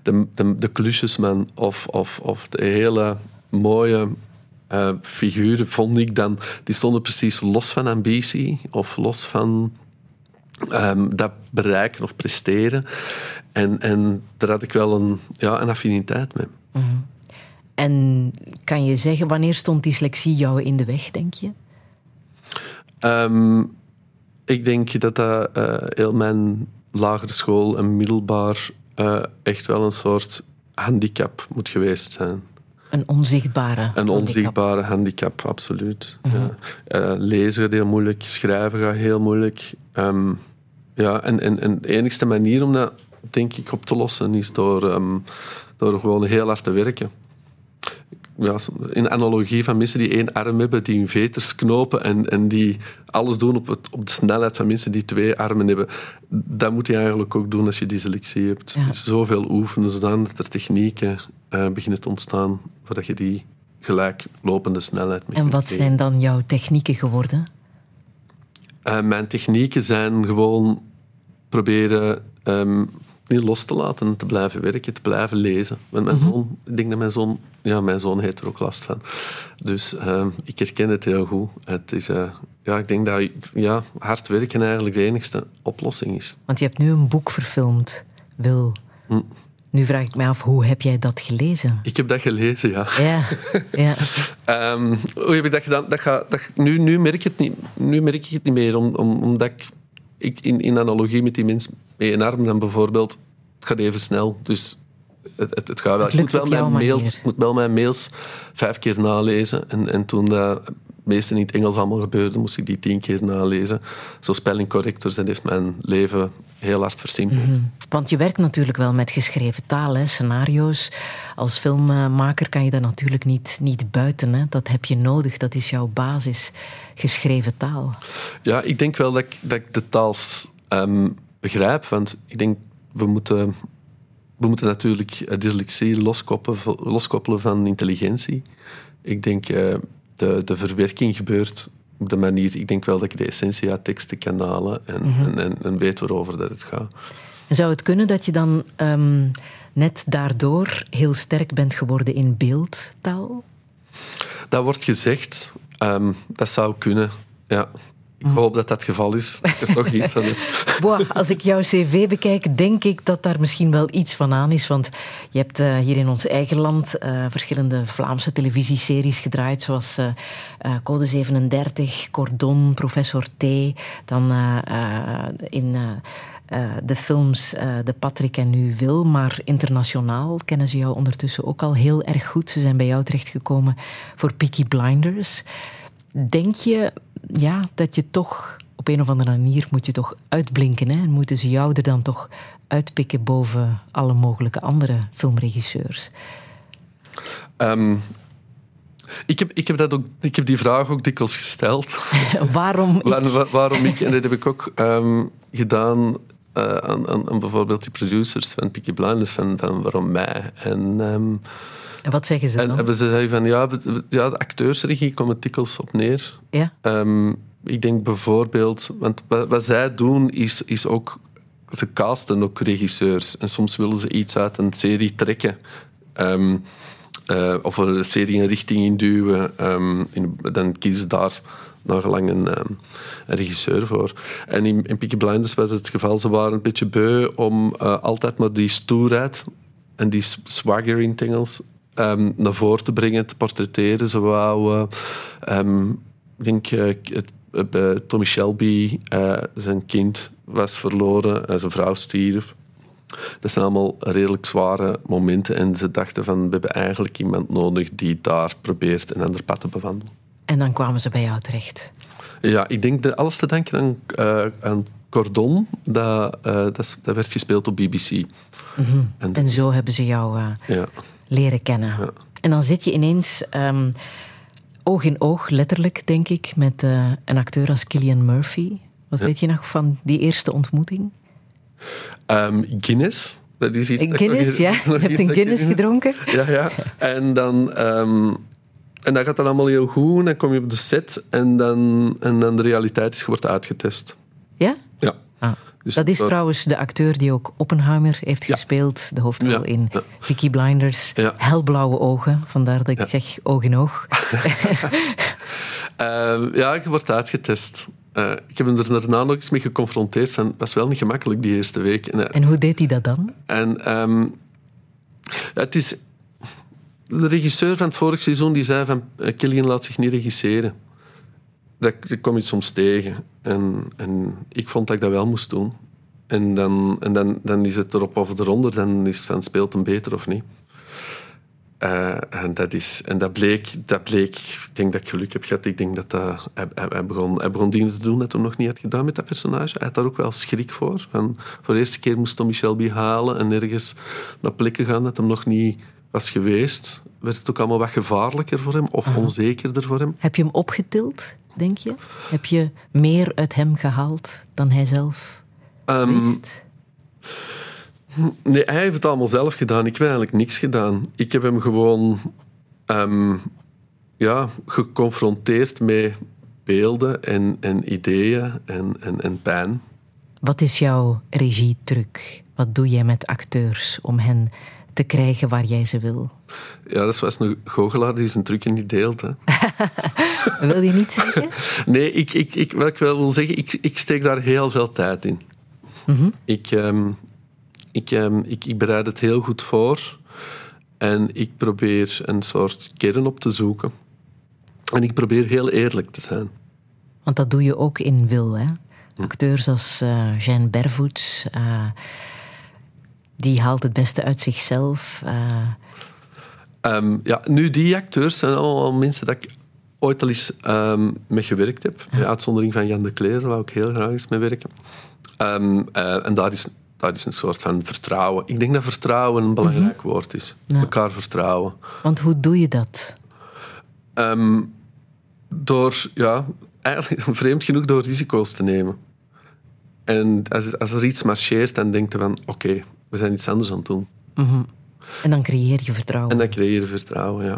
de, de, de klusjesman of, of, of de hele mooie uh, figuren, vond ik dan, die stonden precies los van ambitie of los van um, dat bereiken of presteren. En, en daar had ik wel een, ja, een affiniteit mee. Mm-hmm. En kan je zeggen, wanneer stond dyslexie jou in de weg, denk je? Um, ik denk dat dat uh, heel mijn lagere school en middelbaar uh, echt wel een soort handicap moet geweest zijn. Een onzichtbare Een onzichtbare handicap, absoluut. Mm-hmm. Ja. Uh, lezen gaat heel moeilijk, schrijven gaat heel moeilijk. Um, ja, en, en, en de enigste manier om dat, denk ik, op te lossen is door, um, door gewoon heel hard te werken. ja, in analogie van mensen die één arm hebben, die hun veters knopen en, en die alles doen op, het, op de snelheid van mensen die twee armen hebben. Dat moet je eigenlijk ook doen als je dyslexie hebt. Ja. Dus zoveel oefenen, zodat er technieken eh, beginnen te ontstaan, voordat je die gelijklopende snelheid mee En wat zijn dan jouw technieken geworden? Eh, mijn technieken zijn gewoon proberen ehm, niet los te laten en te blijven werken, te blijven lezen. Want mijn zoon, ik denk dat mijn zoon, ja, mijn zoon heeft er ook last van. Dus ehm, ik herken het heel goed. Het is, eh, ja, ik denk dat ja, hard werken eigenlijk de enigste oplossing is. Want je hebt nu een boek verfilmd, Wil. Hm. Nu vraag ik me af, hoe heb jij dat gelezen? Ik heb dat gelezen, ja. Ja, ja. Ehm, hoe heb ik dat gedaan? Dat dat, nu, nu, merk ik het niet, nu merk ik het niet meer, om, om, omdat ik, ik in, in analogie met die mensen met een arm dan bijvoorbeeld, het gaat even snel. Dus het, het, het gaat wel. Ik moet wel, mijn mails, manier. moet wel mijn mails vijf keer nalezen. En, en toen dat het meeste in het Engels allemaal gebeurde, moest ik die tien keer nalezen. Zo spellingcorrectors, dat heeft mijn leven heel hard versimpeld. Mhm. Want je werkt natuurlijk wel met geschreven taal, hè, scenario's. Als filmmaker kan je dat natuurlijk niet, niet buiten. Hè. Dat heb je nodig, dat is jouw basis. Geschreven taal. Ja, ik denk wel dat ik, dat ik de taal ehm, begrijp. Want ik denk, we moeten, we moeten natuurlijk eh, dyslexie loskoppelen, loskoppelen van intelligentie. Ik denk, eh, de, de verwerking gebeurt op de manier... Ik denk wel dat ik de essentie uit teksten kan halen en, en, en, en weet waarover dat het gaat. En Zou het kunnen dat je dan ehm, net daardoor heel sterk bent geworden in beeldtaal? Dat wordt gezegd. ehm, dat zou kunnen, ja. Ik hoop dat dat het geval is. Dat is toch iets als ik jouw cv bekijk, denk ik dat daar misschien wel iets van aan is. Want je hebt eh, hier in ons eigen land eh, verschillende Vlaamse televisieseries gedraaid, zoals eh, Code 37, Cordon, Professor T. Dan in de films De Patrick en Nu Wil. Maar internationaal kennen ze jou ondertussen ook al heel erg goed. Ze zijn bij jou terechtgekomen voor Peaky Blinders. Denk je ja, dat je toch op een of andere manier moet je toch uitblinken hè? en moeten ze jou er dan toch uitpikken boven alle mogelijke andere filmregisseurs? Ehm, ik, heb, ik, heb dat ook, ik heb die vraag ook dikwijls gesteld. Waarom? Waar- waar- waarom ik? En dat heb ik ook ehm, gedaan eh, aan, aan, aan bijvoorbeeld die producers van Peaky Blinders, van, van waarom mij? En, ehm, En wat zeggen ze en dan? hebben ze gezegd van ja, ja, de acteursregie komt het dikwijls op neer. Ja? Ehm, ik denk bijvoorbeeld, want wat, wat zij doen is, is ook, ze casten ook regisseurs. En soms willen ze iets uit een serie trekken. Ehm, eh, of een serie een richting induwen. Ehm, in, dan kiezen ze daar naar lang een, een regisseur voor. En in, in Peaky Blinders was het geval, ze waren een beetje beu om eh, altijd maar die stoerheid en die s- swagger ehm, naar voren te brengen, te portretteren. Ze wou, eh, ehm, ik denk, eh, het, Tommy Shelby, eh, zijn kind was verloren, zijn vrouw stierf. Dat zijn allemaal redelijk zware momenten. En ze dachten van, we hebben eigenlijk iemand nodig die daar probeert een ander pad te bewandelen. En dan kwamen ze bij jou terecht. Ja, ik denk dat alles te danken aan, aan Cordon. Dat, dat, werd gespeeld op BBC. En dat- En zo hebben ze jou ja. Leren kennen. Ja. En dan zit je ineens ehm, oog in oog, letterlijk, denk ik, met eh, een acteur als Killian Murphy. Wat Ja. weet je nog van die eerste ontmoeting? Ehm, Guinness. Dat is iets dat ik Guinness, nog- ja? nog Je hebt een dat Guinness in- gedronken? Ja, ja. En dan... ehm, en dat gaat dan allemaal heel goed. En dan kom je op de set en dan, en dan de realiteit is, wordt uitgetest. Ja? Dus Dat is dat- trouwens de acteur die ook Oppenheimer heeft Ja. gespeeld. De hoofdrol Ja, in ja. Peaky Blinders. Helblauwe ogen, vandaar dat ik zeg oog in oog. Ehm, ja, je wordt uitgetest. Eh, ik heb hem er daarna nog eens mee geconfronteerd. Het was wel niet gemakkelijk die eerste week. En, En hoe deed hij dat dan? En ehm, het is... De regisseur van het vorige seizoen die zei van... eh, Killian laat zich niet regisseren. Dat, dat kom je soms tegen. En, en ik vond dat ik dat wel moest doen. En dan, en dan, dan is het erop of eronder. Dan is het van, speelt hem beter of niet? Eh, en, dat is, en dat bleek, dat bleek... Ik denk dat ik geluk heb gehad. Ik denk dat dat, hij, hij, hij begon, hij begon dingen te doen dat hij nog niet had gedaan met dat personage. Hij had daar ook wel schrik voor. Van, voor de eerste keer moest Tommy Shelby halen en ergens naar plekken gaan dat hem nog niet was geweest, werd het ook allemaal wat gevaarlijker voor hem of onzekerder voor hem. Heb je hem opgetild, denk je? Heb je meer uit hem gehaald dan hij zelf Ehm, wist? Nee, hij heeft het allemaal zelf gedaan. Ik heb eigenlijk niks gedaan. Ik heb hem gewoon ehm, ja, geconfronteerd met beelden en, en ideeën en, en, en pijn. Wat is jouw regietruc? Wat doe jij met acteurs om hen te krijgen waar jij ze wil? Ja, dat is wel eens een goochelaar die zijn trucken niet deelt. Hè. Wil je niet zeggen? Nee, ik, ik, ik, wat ik wel wil zeggen, ik, ik steek daar heel veel tijd in. ik, ehm, ik, ehm, ik, ik bereid het heel goed voor en ik probeer een soort kern op te zoeken. En ik probeer heel eerlijk te zijn. Want dat doe je ook in Wil. Hè? Acteurs als eh Jeanne Bervoets, eh, die haalt het beste uit zichzelf. eh, Ehm, ja, nu, die acteurs zijn allemaal mensen dat ik ooit al eens ehm, mee gewerkt heb. Met uitzondering van Jan de Cler, waar ik heel graag eens mee werken. Ehm, eh, en daar is, daar is een soort van vertrouwen. Ik denk dat vertrouwen een belangrijk woord is. Ja. Elkaar vertrouwen. want hoe doe je dat? Door, ja, eigenlijk vreemd genoeg door risico's te nemen. En als, als er iets marcheert, dan denk je van, oké, we zijn iets anders aan het doen. En dan creëer je vertrouwen. En dan creëer je vertrouwen, ja.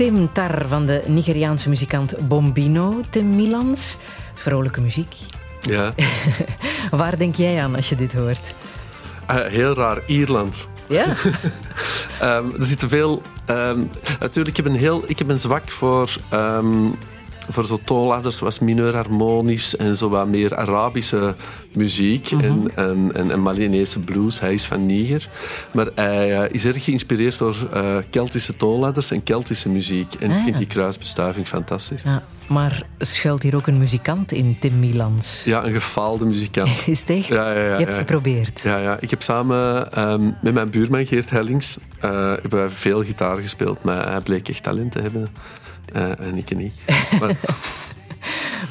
Tim Tar van de Nigeriaanse muzikant Bombino, Tim Milans. Vrolijke muziek. Ja. Waar denk jij aan als je dit hoort? Eh, heel raar, Ierland. Ja? Ehm, er zitten veel. ehm, natuurlijk, ik heb, een heel, ik heb een zwak voor ehm, voor zo toonladders was mineur harmonisch en zo wat meer Arabische muziek en, en, en, en Malinese blues. Hij is van Niger. Maar hij eh, is erg geïnspireerd door eh, Keltische toonladders en Keltische muziek. En ik Ah. vind die kruisbestuiving fantastisch. Ja, maar schuilt hier ook een muzikant in, Tim Milans? Ja, een gefaalde muzikant. Is het echt? Ja, ja, ja, Je hebt geprobeerd. Ja, ja, ik heb samen ehm, met mijn buurman Geert Hellings eh, hebben wij veel gitaar gespeeld, maar hij bleek echt talent te hebben. Eh, en ik niet. Maar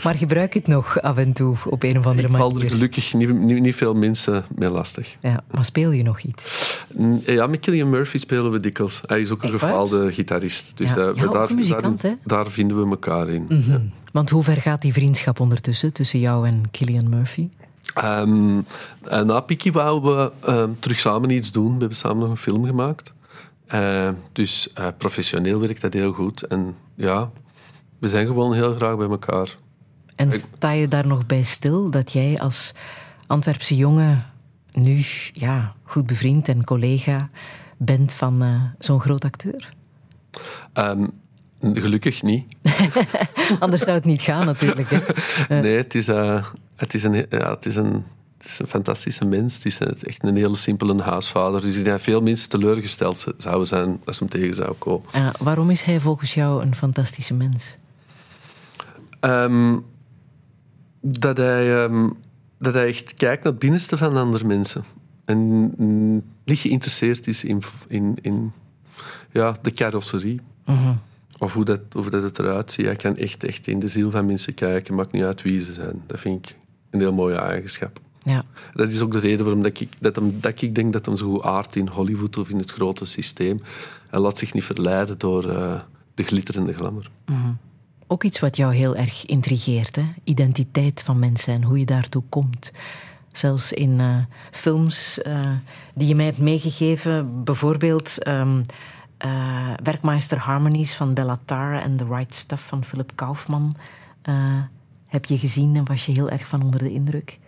Maar gebruik het nog af en toe op een of andere ik val er manier. gelukkig niet, niet, niet veel mensen mee lastig. Ja, maar speel je nog iets? Ja, met Killian Murphy spelen we dikwijls. Hij is ook een gefaalde gitarist. Dus Ja. daar, muzikant, daar, daar vinden we elkaar in. Mhm. Want hoe ver gaat die vriendschap ondertussen tussen jou en Killian Murphy? En na Piki wouden we ehm, terug samen iets doen. We hebben samen nog een film gemaakt. Eh, dus eh, professioneel werkt dat heel goed. En ja, we zijn gewoon heel graag bij elkaar. En sta je daar nog bij stil dat jij als Antwerpse jongen nu ja, goed bevriend en collega bent van eh, zo'n groot acteur? Ehm, gelukkig niet. Anders zou het niet gaan natuurlijk. Hè? Nee, het is, het is, een, ja, het is een... Het is een fantastische mens. Het is echt een hele simpele huisvader. Dus ik denk dat veel mensen teleurgesteld zouden zijn als hem tegen zou komen. Eh, waarom is hij volgens jou een fantastische mens? Ehm, dat, hij, ehm, dat hij echt kijkt naar het binnenste van andere mensen. En mm, niet geïnteresseerd is in, in, in ja, de carrosserie. Mhm. Of hoe dat, hoe dat het eruit ziet. Hij kan echt, echt in de ziel van mensen kijken. Maakt niet uit wie ze zijn. Dat vind ik een heel mooie eigenschap. Ja. Dat is ook de reden waarom dat ik, dat hem, dat ik denk dat hem zo goed aardt in Hollywood of in het grote systeem. Hij laat zich niet verleiden door eh, de glitter en de glamour. Ook iets wat jou heel erg intrigeert, hè? identiteit van mensen en hoe je daartoe komt. Zelfs in eh, films eh, die je mij hebt meegegeven, bijvoorbeeld ehm eh, Werkmeister Harmonies van Bellatar en The Right Stuff van Philip Kaufman, heb je gezien en was je heel erg van onder de indruk.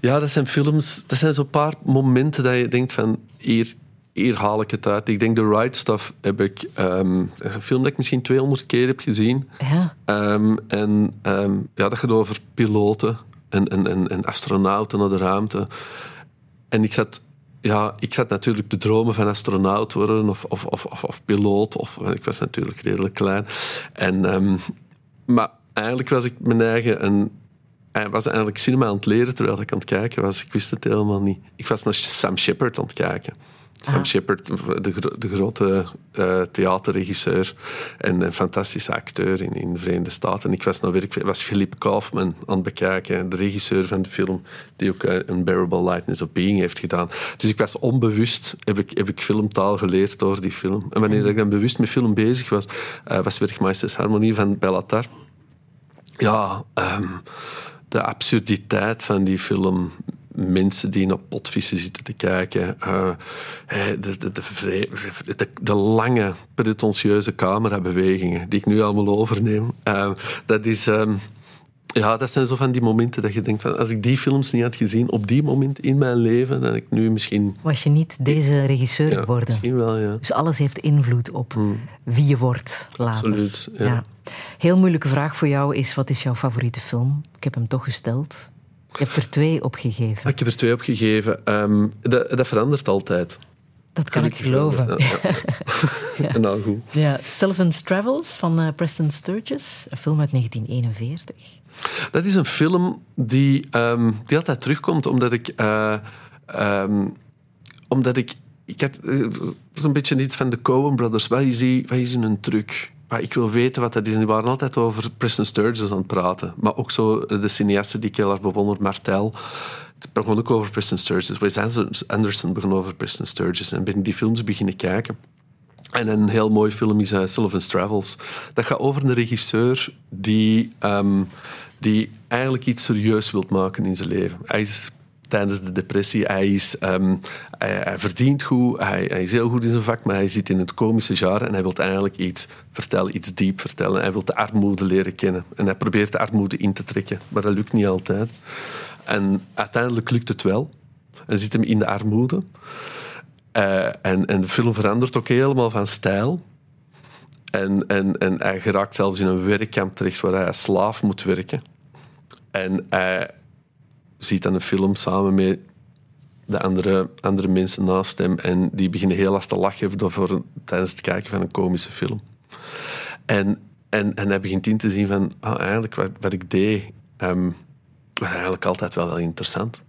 Ja, dat zijn films, dat zijn zo'n paar momenten dat je denkt van hier, hier haal ik het uit. Ik denk The Right Stuff heb ik, ehm, dat is een film dat ik misschien 200 keer heb gezien. Ja, Ehm, en ehm, ja, dat gaat over piloten en, en, en, en astronauten naar de ruimte. En ik zat, ja, ik zat natuurlijk te dromen van astronaut worden of, of, of, of, piloot. Of, ik was natuurlijk redelijk klein. En, maar eigenlijk was ik mijn eigen... Een, hij was eigenlijk cinema aan het leren terwijl ik aan het kijken was. Ik wist het helemaal niet. Ik was naar Sam Shepard aan het kijken. Sam Ah. Shepard, de, gro- de grote eh, theaterregisseur en een fantastische acteur in, in de Verenigde Staten. En ik was, naar werk, was Philip Kaufman aan het bekijken, de regisseur van de film, die ook uh, Unbearable Lightness of Being heeft gedaan. Dus ik was onbewust, heb ik, heb ik filmtaal geleerd door die film. En wanneer ik dan bewust met film bezig was, eh, was Werkmeisters Harmonie van Bellatar. Ja, ehm, de absurditeit van die film. Mensen die naar potvissen zitten te kijken. eh, de, de, de, de lange, pretentieuze camerabewegingen die ik nu allemaal overneem. eh, dat is... ehm, ja, dat zijn zo van die momenten dat je denkt van... Als ik die films niet had gezien op die moment in mijn leven, dan ik nu misschien... was je niet deze regisseur Ja, geworden? misschien wel, ja. Dus alles heeft invloed op wie je wordt later. Absoluut, ja. Ja. Heel moeilijke vraag voor jou is: wat is jouw favoriete film? Ik heb hem toch gesteld. Je hebt er twee opgegeven. Ik heb er twee op gegeven. Ehm, dat, dat verandert altijd. Dat kan ik geloven. Ja, ja. nou, goed. Ja, Sullivan's Travels van eh, Preston Sturges, een film uit 1941. Dat is een film die, ehm, die altijd terugkomt, omdat ik... eh, ehm, omdat ik... Ik had eh, zo'n beetje iets van de Coen Brothers. Wat is, die, is hun truc? Maar ik wil weten wat dat is. Die waren altijd over Preston Sturges aan het praten. Maar ook zo de cineasten die ik heel erg bewonder, Martel. Het begon ook over Preston Sturges. Wes Anderson begon over Preston Sturges. En ben die films beginnen kijken. En een heel mooi film is uh, Sullivan's Travels. Dat gaat over een regisseur die, ehm, die eigenlijk iets serieus wilt maken in zijn leven. Hij is tijdens de depressie, hij, is, ehm, hij, hij verdient goed, hij, hij is heel goed in zijn vak, maar hij zit in het komische jaar en hij wil eigenlijk iets vertellen, iets diep vertellen. Hij wil de armoede leren kennen. En hij probeert de armoede in te trekken, maar dat lukt niet altijd. En uiteindelijk lukt het wel. En zit hem in de armoede. Uh, en, en de film verandert ook helemaal van stijl. En, en, en hij geraakt zelfs in een werkkamp terecht waar hij slaaf moet werken. En hij ziet dan een film samen met de andere, andere mensen naast hem. En die beginnen heel hard te lachen voor, tijdens het kijken van een komische film. En, en, en hij begint in te zien van, ah, eigenlijk wat, wat ik deed, um, was eigenlijk altijd wel, wel interessant.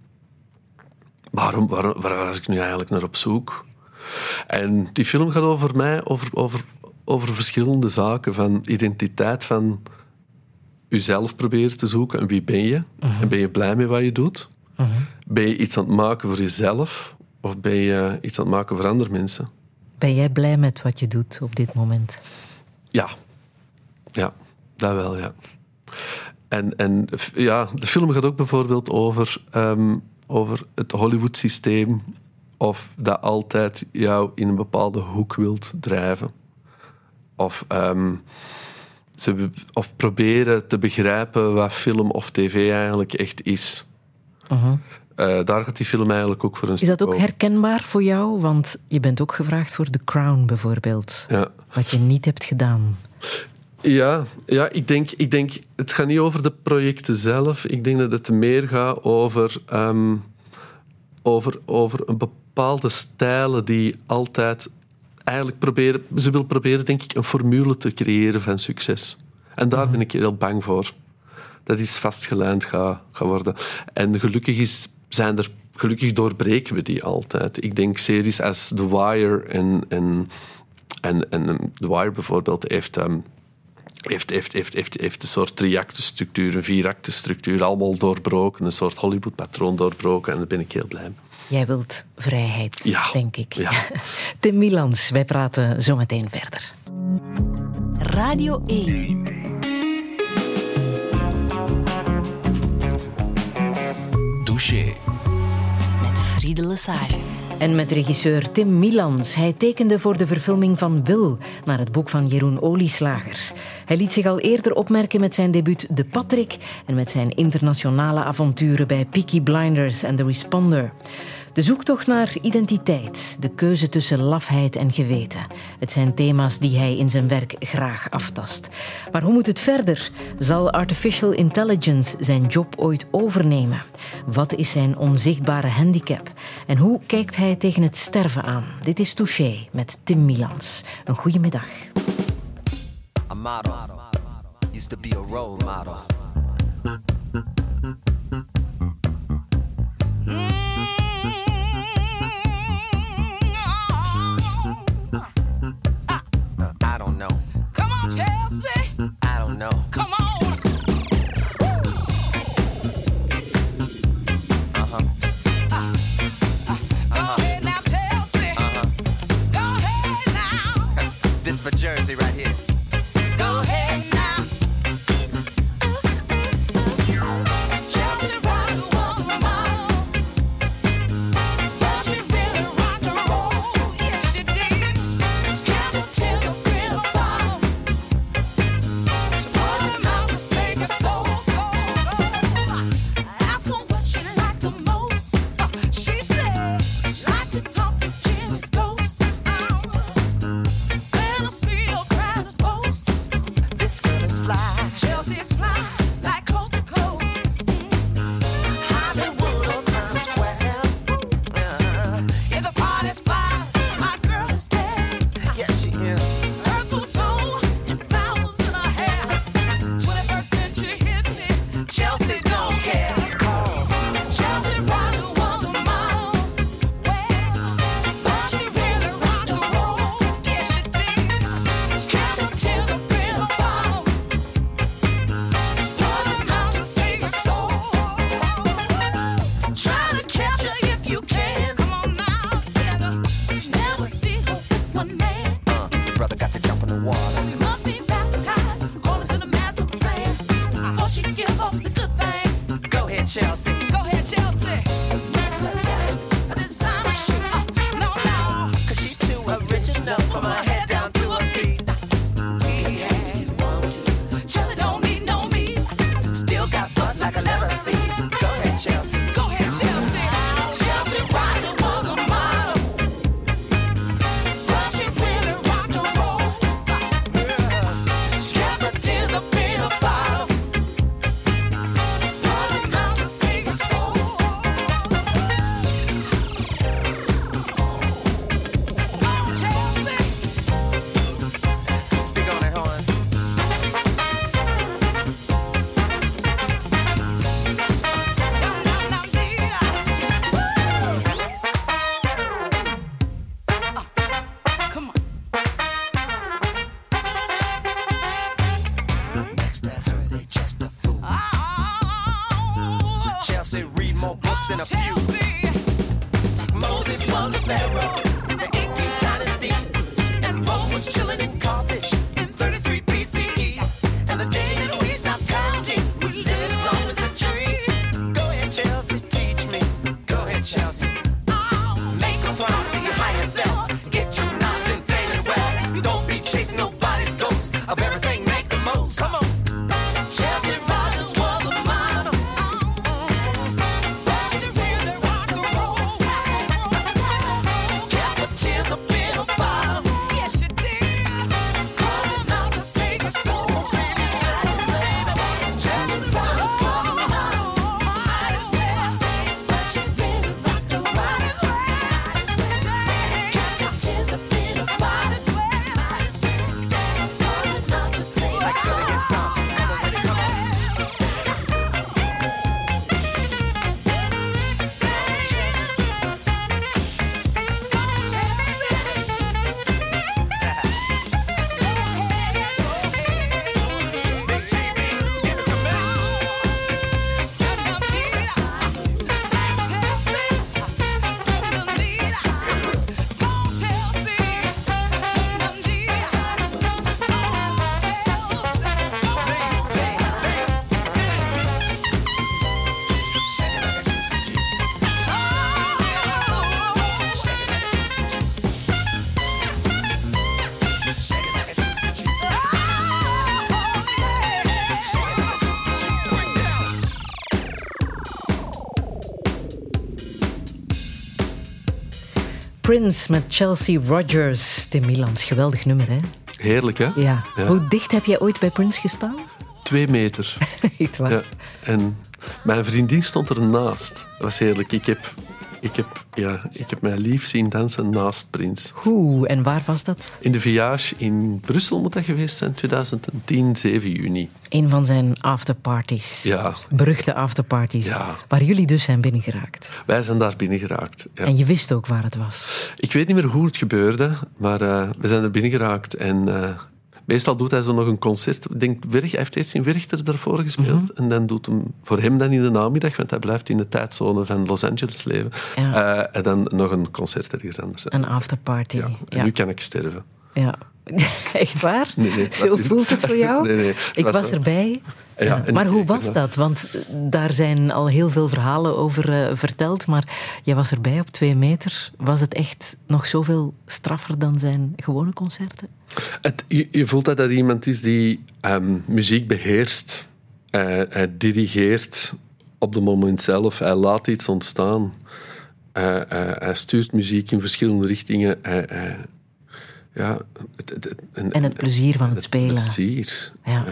Waarom, waar, waar was ik nu eigenlijk naar op zoek? En die film gaat over mij, over, over, over verschillende zaken. Van identiteit, van jezelf proberen te zoeken. En wie ben je? En ben je blij met wat je doet? Ben je iets aan het maken voor jezelf? Of ben je iets aan het maken voor andere mensen? Ben jij blij met wat je doet op dit moment? Ja. Ja, dat wel, ja. En, en ja, de film gaat ook bijvoorbeeld over, um, over het Hollywood-systeem. Of dat altijd jou in een bepaalde hoek wilt drijven. Of, um, ze, of proberen te begrijpen wat film of tv eigenlijk echt is. Uh daar gaat die film eigenlijk ook voor een Is dat ook herkenbaar voor jou? Want je bent ook gevraagd voor The Crown bijvoorbeeld. Ja. Wat je niet hebt gedaan. Ja, ja ik, denk, ik denk, het gaat niet over de projecten zelf. Ik denk dat het meer gaat over, um, over, over een bepaalde stijlen die altijd eigenlijk proberen... Ze wil proberen, denk ik, een formule te creëren van succes. En daar ben ik heel bang voor. Dat iets vastgelijnd gaat, gaat worden. En gelukkig is, zijn er... Gelukkig doorbreken we die altijd. Ik denk series als The Wire en... en en, en The Wire bijvoorbeeld heeft... Um, heeft, heeft, heeft, heeft, heeft een soort drie-actenstructuur, een vier-actenstructuur, allemaal doorbroken, een soort Hollywood-patroon doorbroken en daar ben ik heel blij mee. Jij wilt vrijheid, ja. denk ik. Ja. Tim Milans, wij praten zo meteen verder. Radio 1. Douche. Met Friede Lesage. En met regisseur Tim Milans. Hij tekende voor de verfilming van Wil naar het boek van Jeroen Olieslagers. Hij liet zich al eerder opmerken met zijn debuut De Patrick en met zijn internationale avonturen bij Peaky Blinders en The Responder. De zoektocht naar identiteit, de keuze tussen lafheid en geweten. Het zijn thema's die hij in zijn werk graag aftast. Maar hoe moet het verder? Zal artificial intelligence zijn job ooit overnemen? Wat is zijn onzichtbare handicap? En hoe kijkt hij tegen het sterven aan? Dit is Touché met Tim Milans. Een goede middag. Prince met Chelsea Rogers. Tim Milans, geweldig nummer, hè? Heerlijk, hè? Ja. Ja. Hoe dicht heb jij ooit bij Prince gestaan? Twee meter. Echt waar? Ja. En mijn vriendin stond ernaast. Dat was heerlijk. Ik heb, ik heb, ja, ik heb mijn lief zien dansen naast Prins. Hoe en waar was dat? In de Viage in Brussel moet dat geweest zijn, 2010, 7 juni. Een van zijn afterparties. Ja, Beruchte afterparties. Ja. Waar jullie dus zijn binnengeraakt. wij zijn daar binnen geraakt. Ja. En je wist ook waar het was. Ik weet niet meer hoe het gebeurde, maar eh, we zijn er binnen geraakt. En eh, meestal doet hij zo nog een concert. Ik denk, Werg, hij heeft eerst in Werchter daarvoor gespeeld. Mhm. En dan doet hem voor hem dan in de namiddag, want hij blijft in de tijdzone van Los Angeles leven. Ja. Eh, en dan nog een concert ergens anders. Een afterparty. ja. En Ja. nu kan ik sterven. Ja. Echt waar? Nee, Zo voelt het voor jou? Nee, ik was erbij. Ja, Maar hoe was dat? Want eh, daar zijn al heel veel verhalen over eh, verteld. Maar jij was erbij op twee meter. Was het echt nog zoveel straffer dan zijn gewone concerten? Het, je, je voelt dat dat iemand is die ehm, muziek beheerst. Hij, hij dirigeert op het moment zelf. Hij laat iets ontstaan. Hij, stuurt muziek in verschillende richtingen. Hij- ja, het, het- het- en, En het plezier van het spelen. plezier. Ja.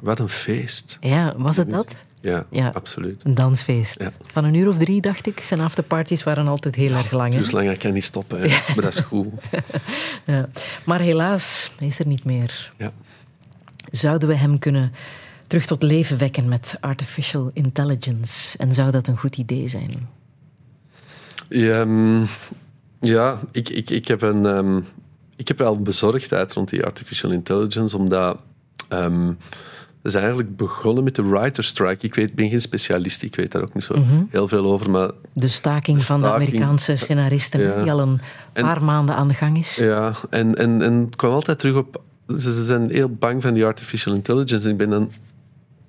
Wat een feest. Ja, was het dat? Ja, Ja. absoluut. Een dansfeest. Ja. Van een uur of drie, dacht ik. Zijn afterparties waren altijd heel erg lang. Dus lang, ik kan niet stoppen. Maar dat is goed. Ja. Maar helaas is er niet meer. Ja. Zouden we hem kunnen terug tot leven wekken met artificial intelligence? En zou dat een goed idee zijn? Ja, ehm, ja ik, ik, ik, heb een, ehm, ik heb wel bezorgdheid rond die artificial intelligence, omdat ehm, we zijn eigenlijk begonnen met de writer strike. Ik weet, ben geen specialist, ik weet daar ook niet zo heel veel over, maar De staking van de. Amerikaanse scenaristen, Ja. die al een En- paar maanden aan de gang is. ja, en, en, en het kwam altijd terug op... Ze, ze zijn heel bang van die artificial intelligence en ik ben dan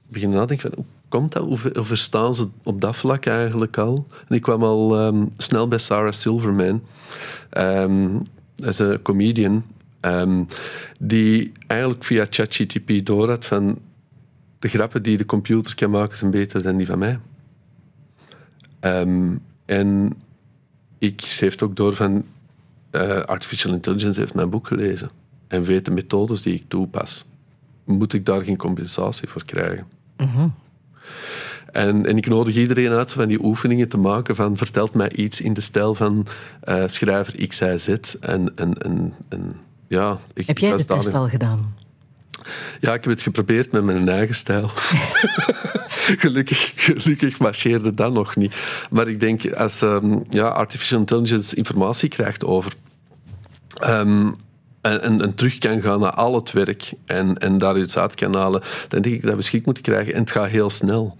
beginnen nadenken van, hoe komt dat? Hoe, hoe verstaan ze op dat vlak eigenlijk al? En ik kwam al ehm, snel bij Sarah Silverman, ehm als een comedian, ehm, die eigenlijk via ChatGTP door had van de grappen die de computer kan maken zijn beter dan die van mij. Ehm, en ik, ze heeft ook door van eh, artificial intelligence heeft mijn boek gelezen en weet de methodes die ik toepas. Moet ik daar geen compensatie voor krijgen? En, en ik nodig iedereen uit van die oefeningen te maken van vertelt mij iets in de stijl van eh, schrijver X, Y, Z. En, en, en, en ja, ik, Heb jij de test al gedaan? Ja, ik heb het geprobeerd met mijn eigen stijl. gelukkig, gelukkig marcheerde dat nog niet. Maar ik denk, als ehm, ja, artificial intelligence informatie krijgt over... ehm, en, en, terug kan gaan naar al het werk en, en daar iets uit kan halen, dan denk ik dat we schik moeten krijgen. En het gaat heel snel.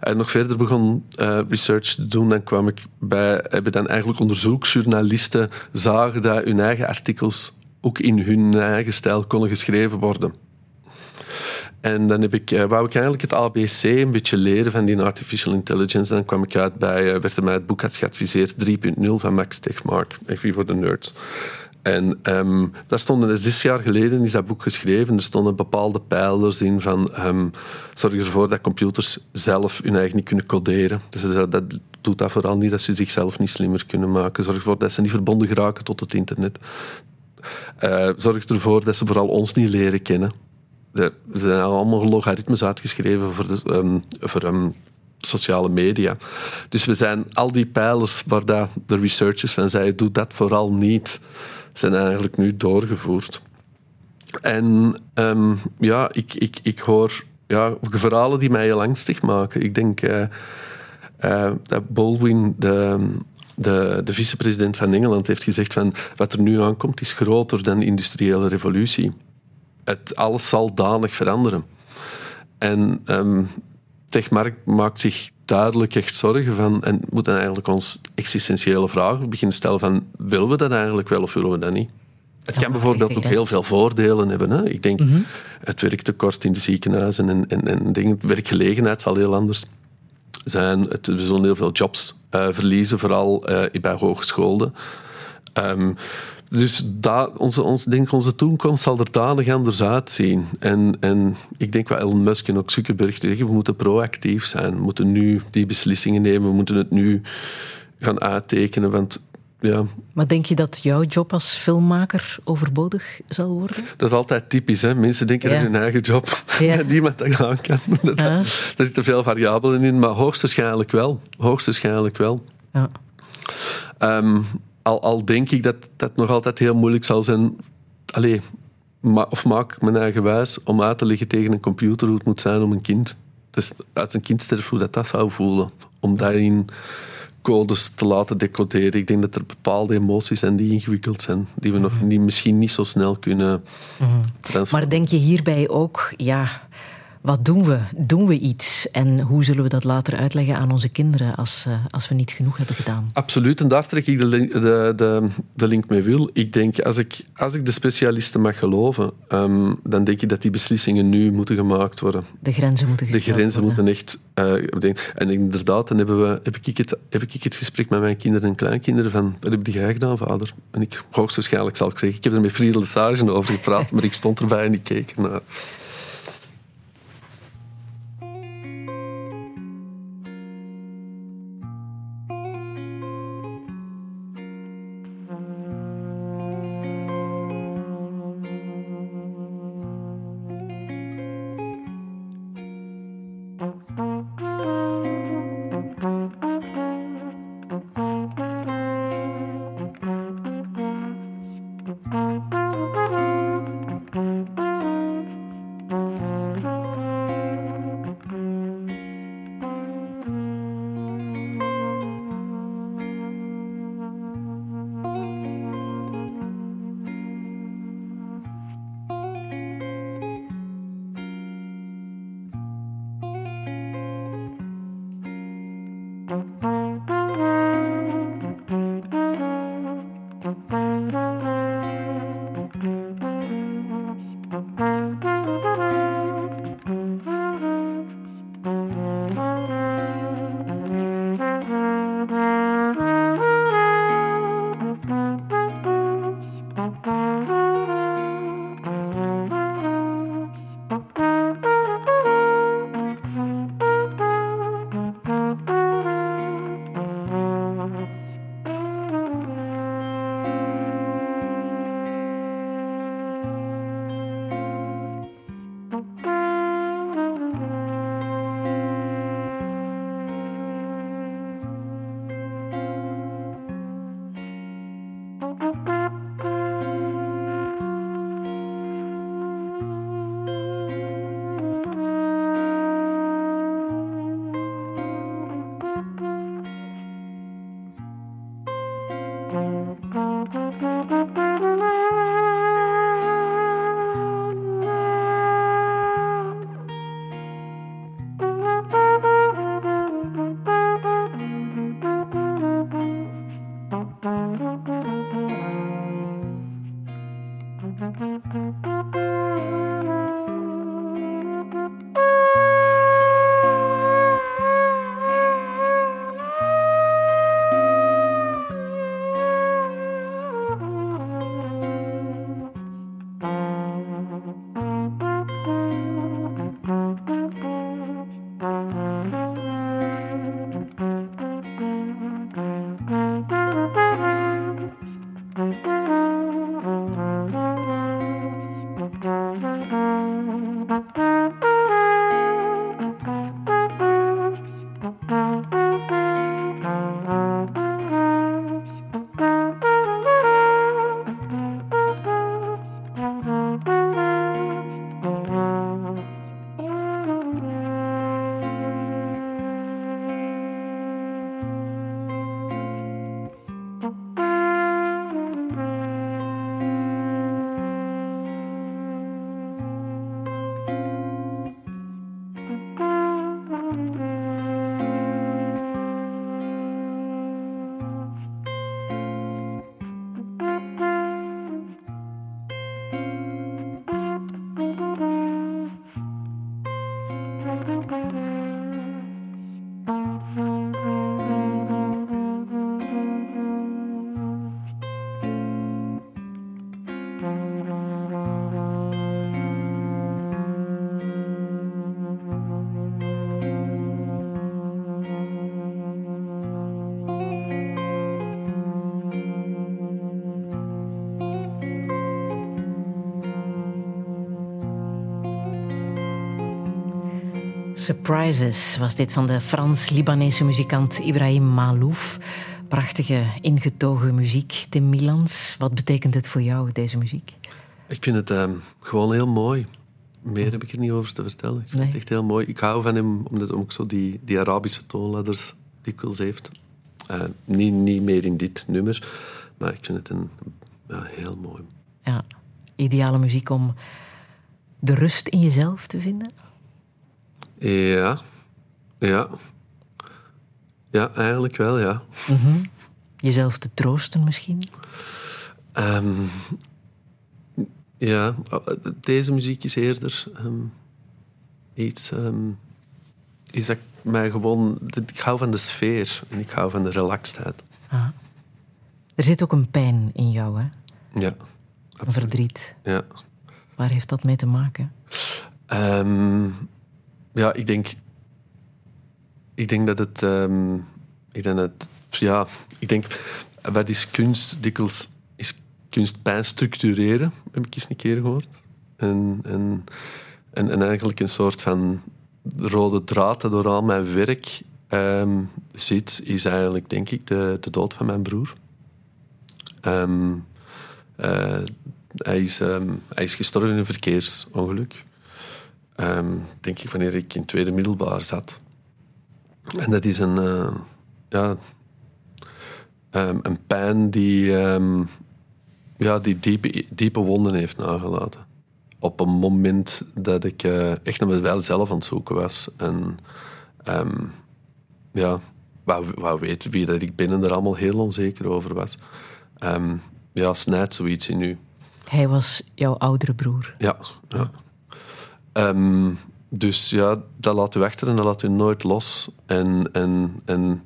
En nog verder begon eh, research te doen, dan kwam ik bij, hebben dan eigenlijk onderzoeksjournalisten zagen dat hun eigen artikels ook in hun eigen stijl konden geschreven worden. En dan heb ik, eh, wou ik eigenlijk het ABC een beetje leren van die artificial intelligence. En dan kwam ik uit bij, eh, werd er mij het boek had geadviseerd, 3.0 van Max Tegmark, even voor de nerds. En ehm, daar stonden, zes jaar geleden is dat boek geschreven, er stonden bepaalde pijlers in van ehm, zorg ervoor dat computers zelf hun eigen niet kunnen coderen. Dus dat, doet dat vooral niet, dat ze zichzelf niet slimmer kunnen maken. Zorg ervoor dat ze niet verbonden geraken tot het internet. Eh, zorg ervoor dat ze vooral ons niet leren kennen. Er zijn allemaal logaritmes uitgeschreven voor, ehm, voor sociale media. Dus we zijn al die pijlers waar de researchers van zeiden, doe dat vooral niet, zijn eigenlijk nu doorgevoerd. En ehm, ja, ik, ik, ik hoor ja, verhalen die mij heel angstig maken. Ik denk eh, eh, dat Baldwin, de, de, de vicepresident van Engeland, heeft gezegd van wat er nu aankomt is groter dan de industriële revolutie. Het, alles zal danig veranderen. En ehm Techmark maakt zich duidelijk echt zorgen van en moet dan eigenlijk ons existentiële vragen beginnen stellen van willen we dat eigenlijk wel of willen we dat niet? Het Dat kan bijvoorbeeld ook heel veel voordelen hebben. Hè? Ik denk het werktekort in de ziekenhuizen en, en, en dingen, werkgelegenheid zal heel anders zijn. Het, we zullen heel veel jobs eh, verliezen, vooral eh, bij hogescholen. Ehm, dus onze, ons, denk onze toekomst zal er danig anders uitzien. En, en ik denk wat Elon Musk en ook Zuckerberg zeggen, we moeten proactief zijn. We moeten nu die beslissingen nemen, we moeten het nu gaan uittekenen. Want ja, Maar denk je dat jouw job als filmmaker overbodig zal worden? dat is altijd typisch. Hè? Mensen denken Ja. aan hun eigen job. Ja. dat niemand dat aan kan. Dat, Ja. Er zitten veel variabelen in, maar hoogstwaarschijnlijk wel. Hoogstwaarschijnlijk wel. Ja. Ehm, al, al denk ik dat dat nog altijd heel moeilijk zal zijn. Allee, ma- of maak ik mijn eigen wijs om uit te leggen tegen een computer hoe het moet zijn om een kind. Dus als een kind sterft, hoe dat, dat zou voelen. Om daarin codes te laten decoderen. Ik denk dat er bepaalde emoties zijn die ingewikkeld zijn. Die we nog niet, misschien niet zo snel kunnen transformeren. Maar denk je hierbij ook, ja, wat doen we? Doen we iets? En hoe zullen we dat later uitleggen aan onze kinderen als, eh, als we niet genoeg hebben gedaan? Absoluut, en daar trek ik de, link- de, de, de link mee wil. Ik denk, als ik, als ik de specialisten mag geloven, ehm, dan denk ik dat die beslissingen nu moeten gemaakt worden. De grenzen moeten De grenzen worden. moeten echt... bedenken. en inderdaad, dan hebben we, heb, ik het, heb ik het gesprek met mijn kinderen en kleinkinderen van, wat heb jij gedaan, vader? En ik, hoogstwaarschijnlijk zal ik zeggen, ik heb er met Friedel de Sage over gepraat, maar ik stond erbij en ik keek ernaar. Surprises was dit van de Frans-Libanese muzikant Ibrahim Malouf. Prachtige, ingetogen muziek. Tim Milans, wat betekent het voor jou, deze muziek? Ik vind het ehm, gewoon heel mooi. Meer heb ik er niet over te vertellen. Ik vind Nee. het echt heel mooi. Ik hou van hem omdat hij ook zo die, die Arabische toonladders dikwijls heeft. Eh, niet, niet meer in dit nummer, maar ik vind het een, ja, heel mooi. Ja, ideale muziek om de rust in jezelf te vinden? Ja, ja. Ja, eigenlijk wel, ja. Jezelf te troosten misschien? Ehm, ja, deze muziek is eerder ehm, iets, is dat ik mij gewoon... Ik hou van de sfeer en ik hou van de relaxedheid. Ah. Er zit ook een pijn in jou, hè? Ja, Een verdriet. ja. Waar heeft dat mee te maken? Ehm, ja, ik denk... Ik denk dat het... ehm, ik denk dat... Ja, ik denk... Wat is kunst? Dikwijls is kunst pijn structureren, heb ik eens een keer gehoord. En, en, en, en eigenlijk een soort van rode draad dat door al mijn werk ehm, zit, is eigenlijk, denk ik, de, de dood van mijn broer. Ehm, eh, hij, is, hij is gestorven in een verkeersongeluk. Ehm, denk ik wanneer ik in tweede middelbaar zat. En dat is een, eh, ja, ehm, een pijn die, ehm, ja, die diepe, diepe wonden heeft nagelaten. Op een moment dat ik eh, echt naar mezelf zelf aan het zoeken was. En ja, wou weten wie dat ik ben en er allemaal heel onzeker over was. Ja, snijdt zoiets in u. Hij was jouw oudere broer. Ja. ja. Ehm, dus ja, dat laat u achter en dat laat u nooit los. En, en, en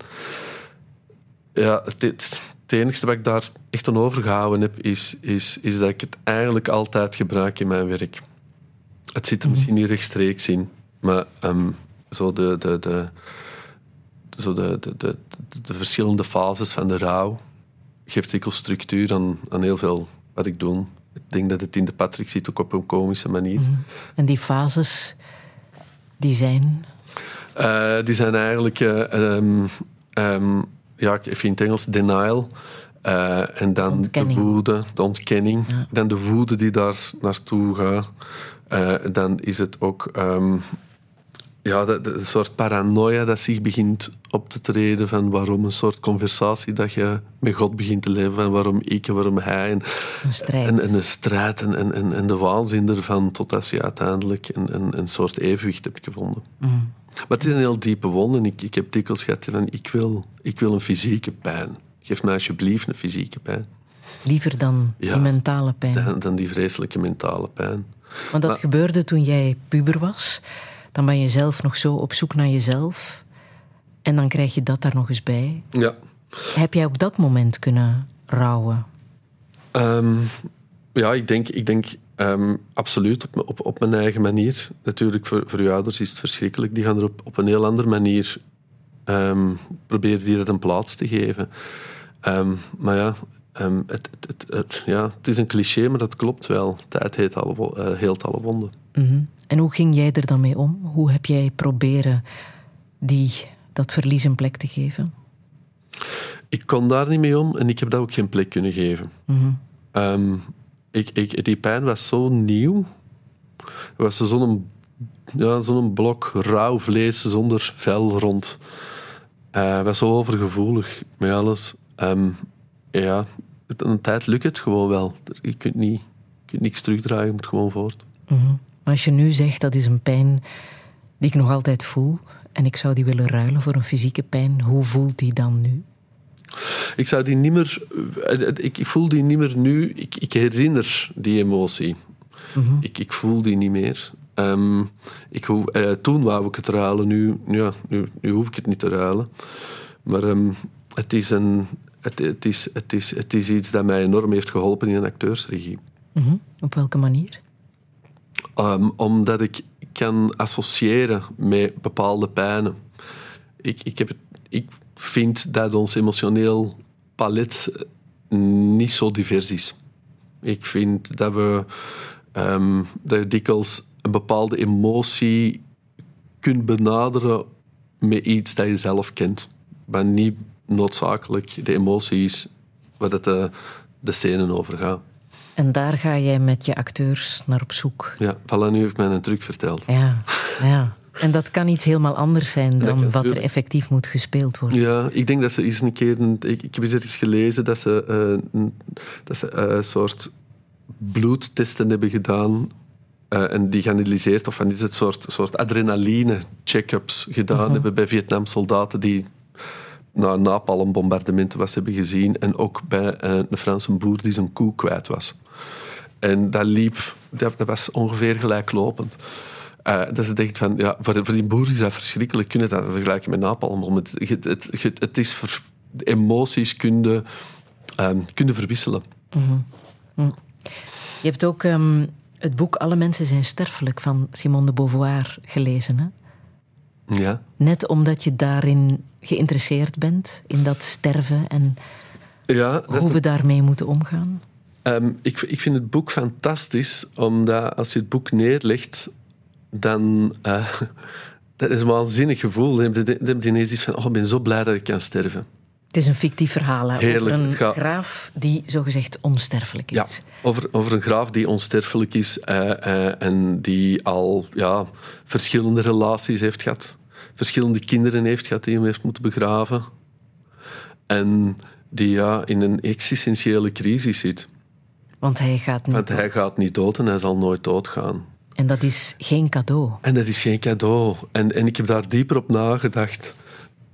ja, het, het, het enige wat ik daar echt aan overgehouden heb, is, is, is dat ik het eigenlijk altijd gebruik in mijn werk. Het zit er misschien niet rechtstreeks in, maar ehm, zo de, de, de, zo de, de, de, de, de verschillende fases van de rouw geeft dikwijls structuur aan, aan heel veel wat ik doe. Ik denk dat het in de Patrick zit, ook op een komische manier. En die fases, die zijn... Eh, die zijn eigenlijk, eh, ehm, ehm, ja, ik vind in het Engels denial. Eh, en dan Ontkenning. de woede, de ontkenning. Ja. Dan de woede die daar naartoe gaat. Dan is het ook ehm, ja, de- een soort paranoia dat zich begint op te treden van waarom een soort conversatie dat je met God begint te leven. Van waarom ik en waarom hij. En, Een strijd. en, en de strijd en, en, en, en de waanzin ervan, totdat je uiteindelijk een, een, een soort evenwicht hebt gevonden. Maar het is een heel diepe wond en ik, ik heb dikwijls gehad van ik wil, ik wil een fysieke pijn. Geef mij alsjeblieft een fysieke pijn Liever dan Ja. die mentale pijn. dan, dan die vreselijke mentale pijn. Want dat Maar- gebeurde toen jij puber was. Dan ben je zelf nog zo op zoek naar jezelf. En dan krijg je dat daar nog eens bij. Ja. Heb jij op dat moment kunnen rouwen? Ehm, ja, ik denk, ik denk ehm, absoluut op, op, op mijn eigen manier. Natuurlijk, voor, voor uw ouders is het verschrikkelijk. Die gaan er op, op een heel andere manier ehm, proberen die dat een plaats te geven. Maar ja, het, het, het, het- ja, het is een cliché, maar dat klopt wel. Tijd heet alle, eh, heelt alle wonden. En hoe ging jij er dan mee om? Hoe heb jij proberen die, dat verlies een plek te geven? Ik kon daar niet mee om en ik heb dat ook geen plek kunnen geven. Ehm, ik, ik, die pijn was zo nieuw. Het was zo'n ja, zo'n blok rauw vlees zonder vel rond. Eh, Het was zo overgevoelig met alles. Ehm, ja, een tijd lukt het gewoon wel. Je kunt, niet, je kunt niks terugdraaien, je moet gewoon voort. Maar als je nu zegt dat is een pijn die ik nog altijd voel en ik zou die willen ruilen voor een fysieke pijn, hoe voelt die dan nu? Ik zou die niet meer... eh, Ik, ik voel die niet meer nu. Ik, ik herinner die emotie. ik, ik voel die niet meer. Ehm, ik hoef, eh, toen wou ik het ruilen, nu, ja, nu, nu hoef ik het niet te ruilen. Maar ehm, het, is een, het, het, is, het, is, het is iets dat mij enorm heeft geholpen in een acteursregie. Mhm. Op welke manier? Ehm, omdat ik kan associëren met bepaalde pijnen. Ik, ik, heb ik vind dat ons emotioneel palet niet zo divers is. Ik vind dat we ehm, dat je dikwijls een bepaalde emotie kunt benaderen met iets dat je zelf kent. Maar niet noodzakelijk de emoties waar het de, de scène over. En daar ga jij met je acteurs naar op zoek. Ja, voilà, nu ik mij een truc verteld. Ja, ja. En dat kan iets helemaal anders zijn dan wat er effectief moet gespeeld worden. Ja, ik denk dat ze eens een keer... Een, ik, ik heb eens ergens gelezen dat ze, eh, een, dat ze eh, een soort bloedtesten hebben gedaan eh, en die geanalyseerd, of van is het soort, soort adrenaline-check-ups gedaan hebben bij Vietnam-soldaten die na een napalmbombardementen was hebben gezien en ook bij eh, een Franse boer die zijn koe kwijt was. En dat liep, dat, was ongeveer gelijklopend. Eh, dat ze denkt van, ja, voor, voor die boer is dat verschrikkelijk. Kunnen dat vergelijken met napalm? Het, het, het, het, is ver- de emoties kunnen, ehm, kunnen verwisselen. Je hebt ook ehm, het boek Alle mensen zijn sterfelijk van Simone de Beauvoir gelezen. Hè? Ja. Net omdat je daarin geïnteresseerd bent, in dat sterven en Ja, hoe we daarmee moeten omgaan. Ehm, ik, ik vind het boek fantastisch, omdat als je het boek neerlegt, dan... eh, dat is een waanzinnig gevoel. Dan heb je, dan heb je ineens iets van, oh, ik ben zo blij dat ik kan sterven. Het is een fictief verhaal hè, Heerlijk, over een gaat- graaf die zogezegd onsterfelijk is. Ja, over, over een graaf die onsterfelijk is eh, eh, en die al ja, verschillende relaties heeft gehad. Verschillende kinderen heeft gehad die hem heeft moeten begraven. En die ja, in een existentiële crisis zit. Want hij gaat niet. Want hij gaat niet dood en hij zal nooit doodgaan. En dat is geen cadeau. En dat is geen cadeau. En, en ik heb daar dieper op nagedacht.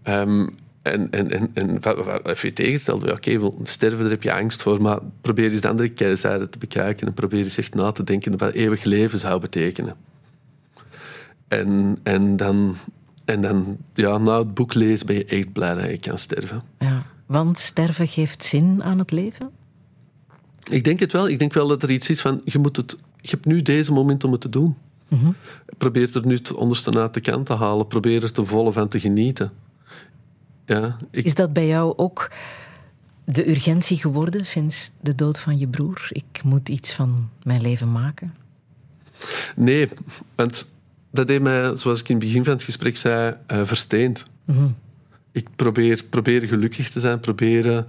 Ehm, en en, en, en even tegengesteld, ja, oké, wel, sterven, daar heb je angst voor, maar probeer eens de andere keerzijde te bekijken en probeer eens echt na te denken wat eeuwig leven zou betekenen. En, en dan, en dan ja, na het boek lezen ben je echt blij dat je kan sterven. Ja. Want sterven geeft zin aan het leven. Ik denk het wel. Ik denk wel dat er iets is van, je, moet het, je hebt nu deze moment om het te doen. Probeer er nu het onderste uit de kant te halen. Probeer er te volle van te genieten. Ja, ik, Is dat bij jou ook de urgentie geworden sinds de dood van je broer? Ik moet iets van mijn leven maken. nee, want dat deed mij, zoals ik in het begin van het gesprek zei, eh, versteend. Ik probeer, probeer gelukkig te zijn, proberen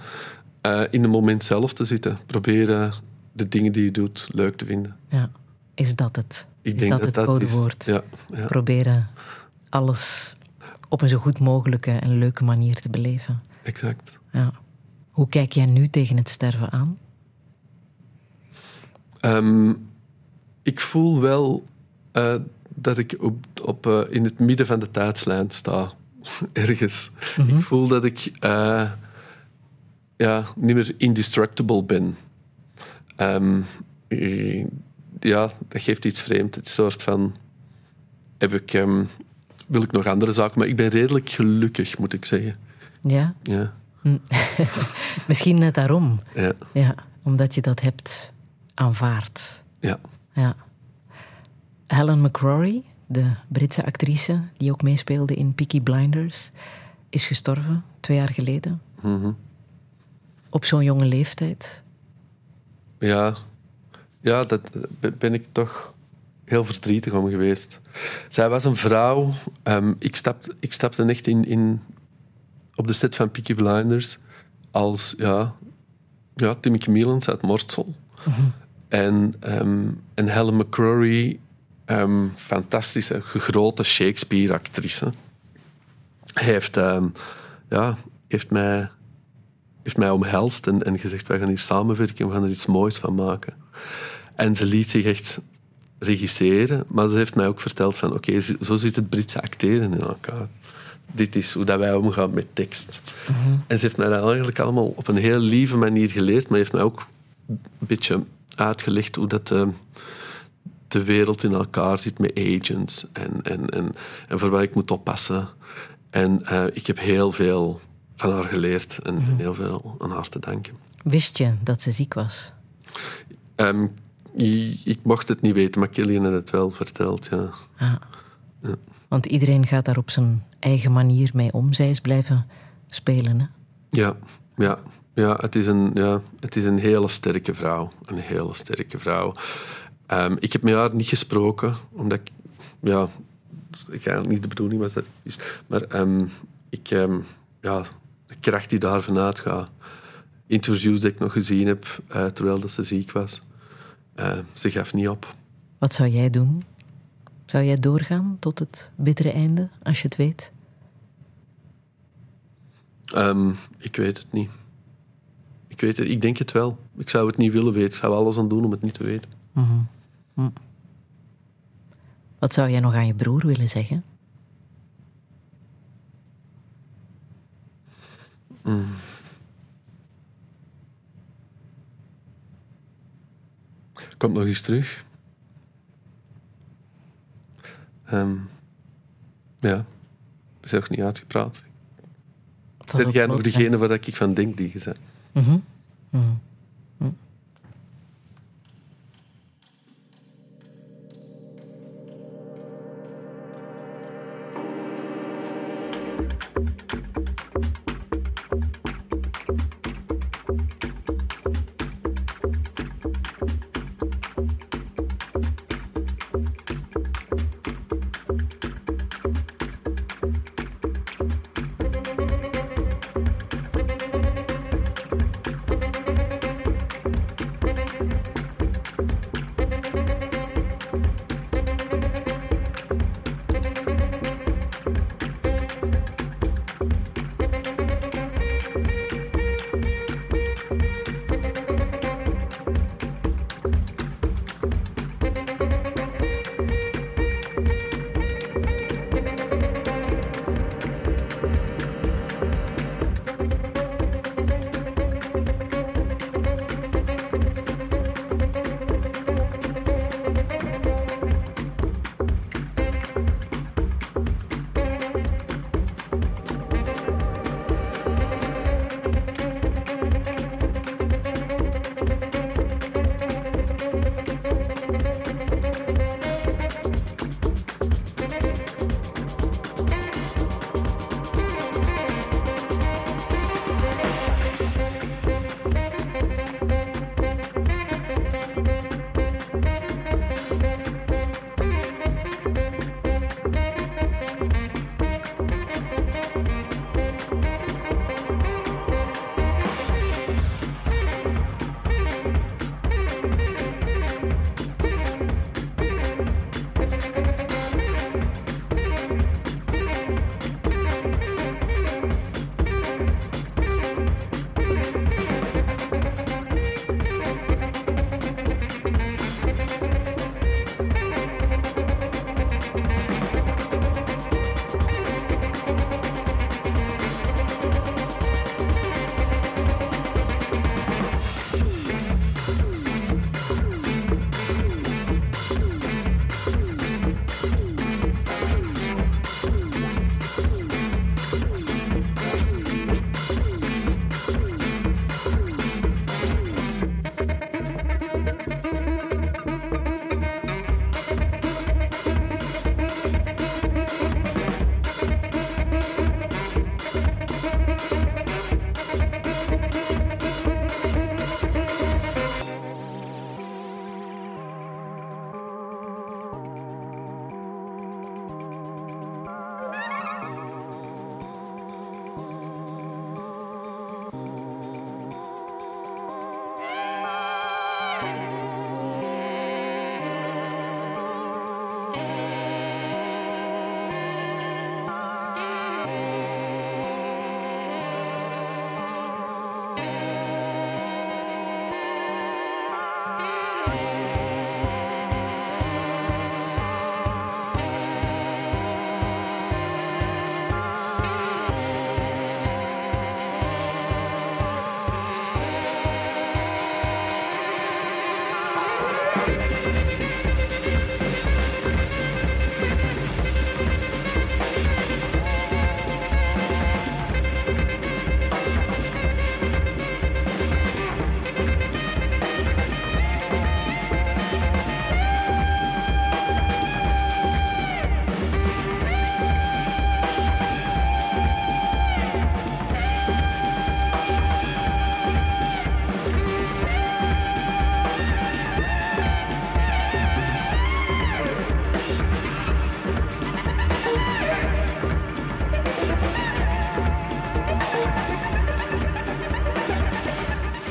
eh, in het moment zelf te zitten. Proberen de dingen die je doet leuk te vinden. Ja. Is dat het? Ik is denk dat, dat het codewoord? Ja, ja. Proberen alles op een zo goed mogelijke en leuke manier te beleven. exact. Ja. Hoe kijk jij nu tegen het sterven aan? Ehm, ik voel wel eh, dat ik op, op, eh, in het midden van de tijdslijn sta. Ergens. Ik voel dat ik eh, ja, niet meer indestructible ben. Ehm, eh, ja, dat geeft iets vreemd. Het soort van... Heb ik, ehm, wil ik nog andere zaken? Maar ik ben redelijk gelukkig, moet ik zeggen. Ja? Ja, Misschien net daarom. ja, Ja, omdat je dat hebt aanvaard. ja. Ja. Helen McCrory, de Britse actrice die ook meespeelde in Peaky Blinders, is gestorven twee jaar geleden. Mhm. Op zo'n jonge leeftijd. Ja, ja dat be- ben ik toch heel verdrietig om geweest. Zij was een vrouw. ehm, ik, stapte, ik stapte echt in, in, op de set van Peaky Blinders als ja, ja, Timmy Mielens uit Mortsel. En, ehm, en Helen McCrory, ehm, fantastische, grote Shakespeare-actrice. Heeft, ehm, ja, heeft mij heeft mij omhelst en, en gezegd, wij gaan hier samenwerken en we gaan er iets moois van maken. En ze liet zich echt regisseren, maar ze heeft mij ook verteld van, oké, zo- zo zit het Britse acteren in elkaar. Dit is hoe dat wij omgaan met tekst. En ze heeft mij dat eigenlijk allemaal op een heel lieve manier geleerd, maar heeft mij ook een beetje uitgelegd hoe dat... eh, de wereld in elkaar zit met agents en, en, en, en voor wat ik moet oppassen. En eh, ik heb heel veel van haar geleerd en heel veel aan haar te danken. Wist je dat ze ziek was? Ehm, ik, ik mocht het niet weten, maar Killian had het wel verteld. Ja. Ah. Want iedereen gaat daar op zijn eigen manier mee om. Zij is blijven spelen. Hè? Ja, ja, ja, het is een, ja, het is een hele sterke vrouw. Een hele sterke vrouw. Ehm, ik heb met haar niet gesproken, omdat ik... Ja, eigenlijk niet de bedoeling was dat ik wist. Maar ehm, ik... ehm, ja, de kracht die daar vanuit gaat. Interviews die ik nog gezien heb, eh, terwijl dat ze ziek was. eh, ze gaf niet op. Wat zou jij doen? Zou jij doorgaan tot het bittere einde, als je het weet? Ik weet het niet. Ik weet het, ik denk het wel. Ik zou het niet willen weten. Ik zou alles aan doen om het niet te weten. Wat zou jij nog aan je broer willen zeggen? Komt nog eens terug. Ehm, ja, is nog niet uitgepraat. Op jij nog degene waar ik van denk die gezegd?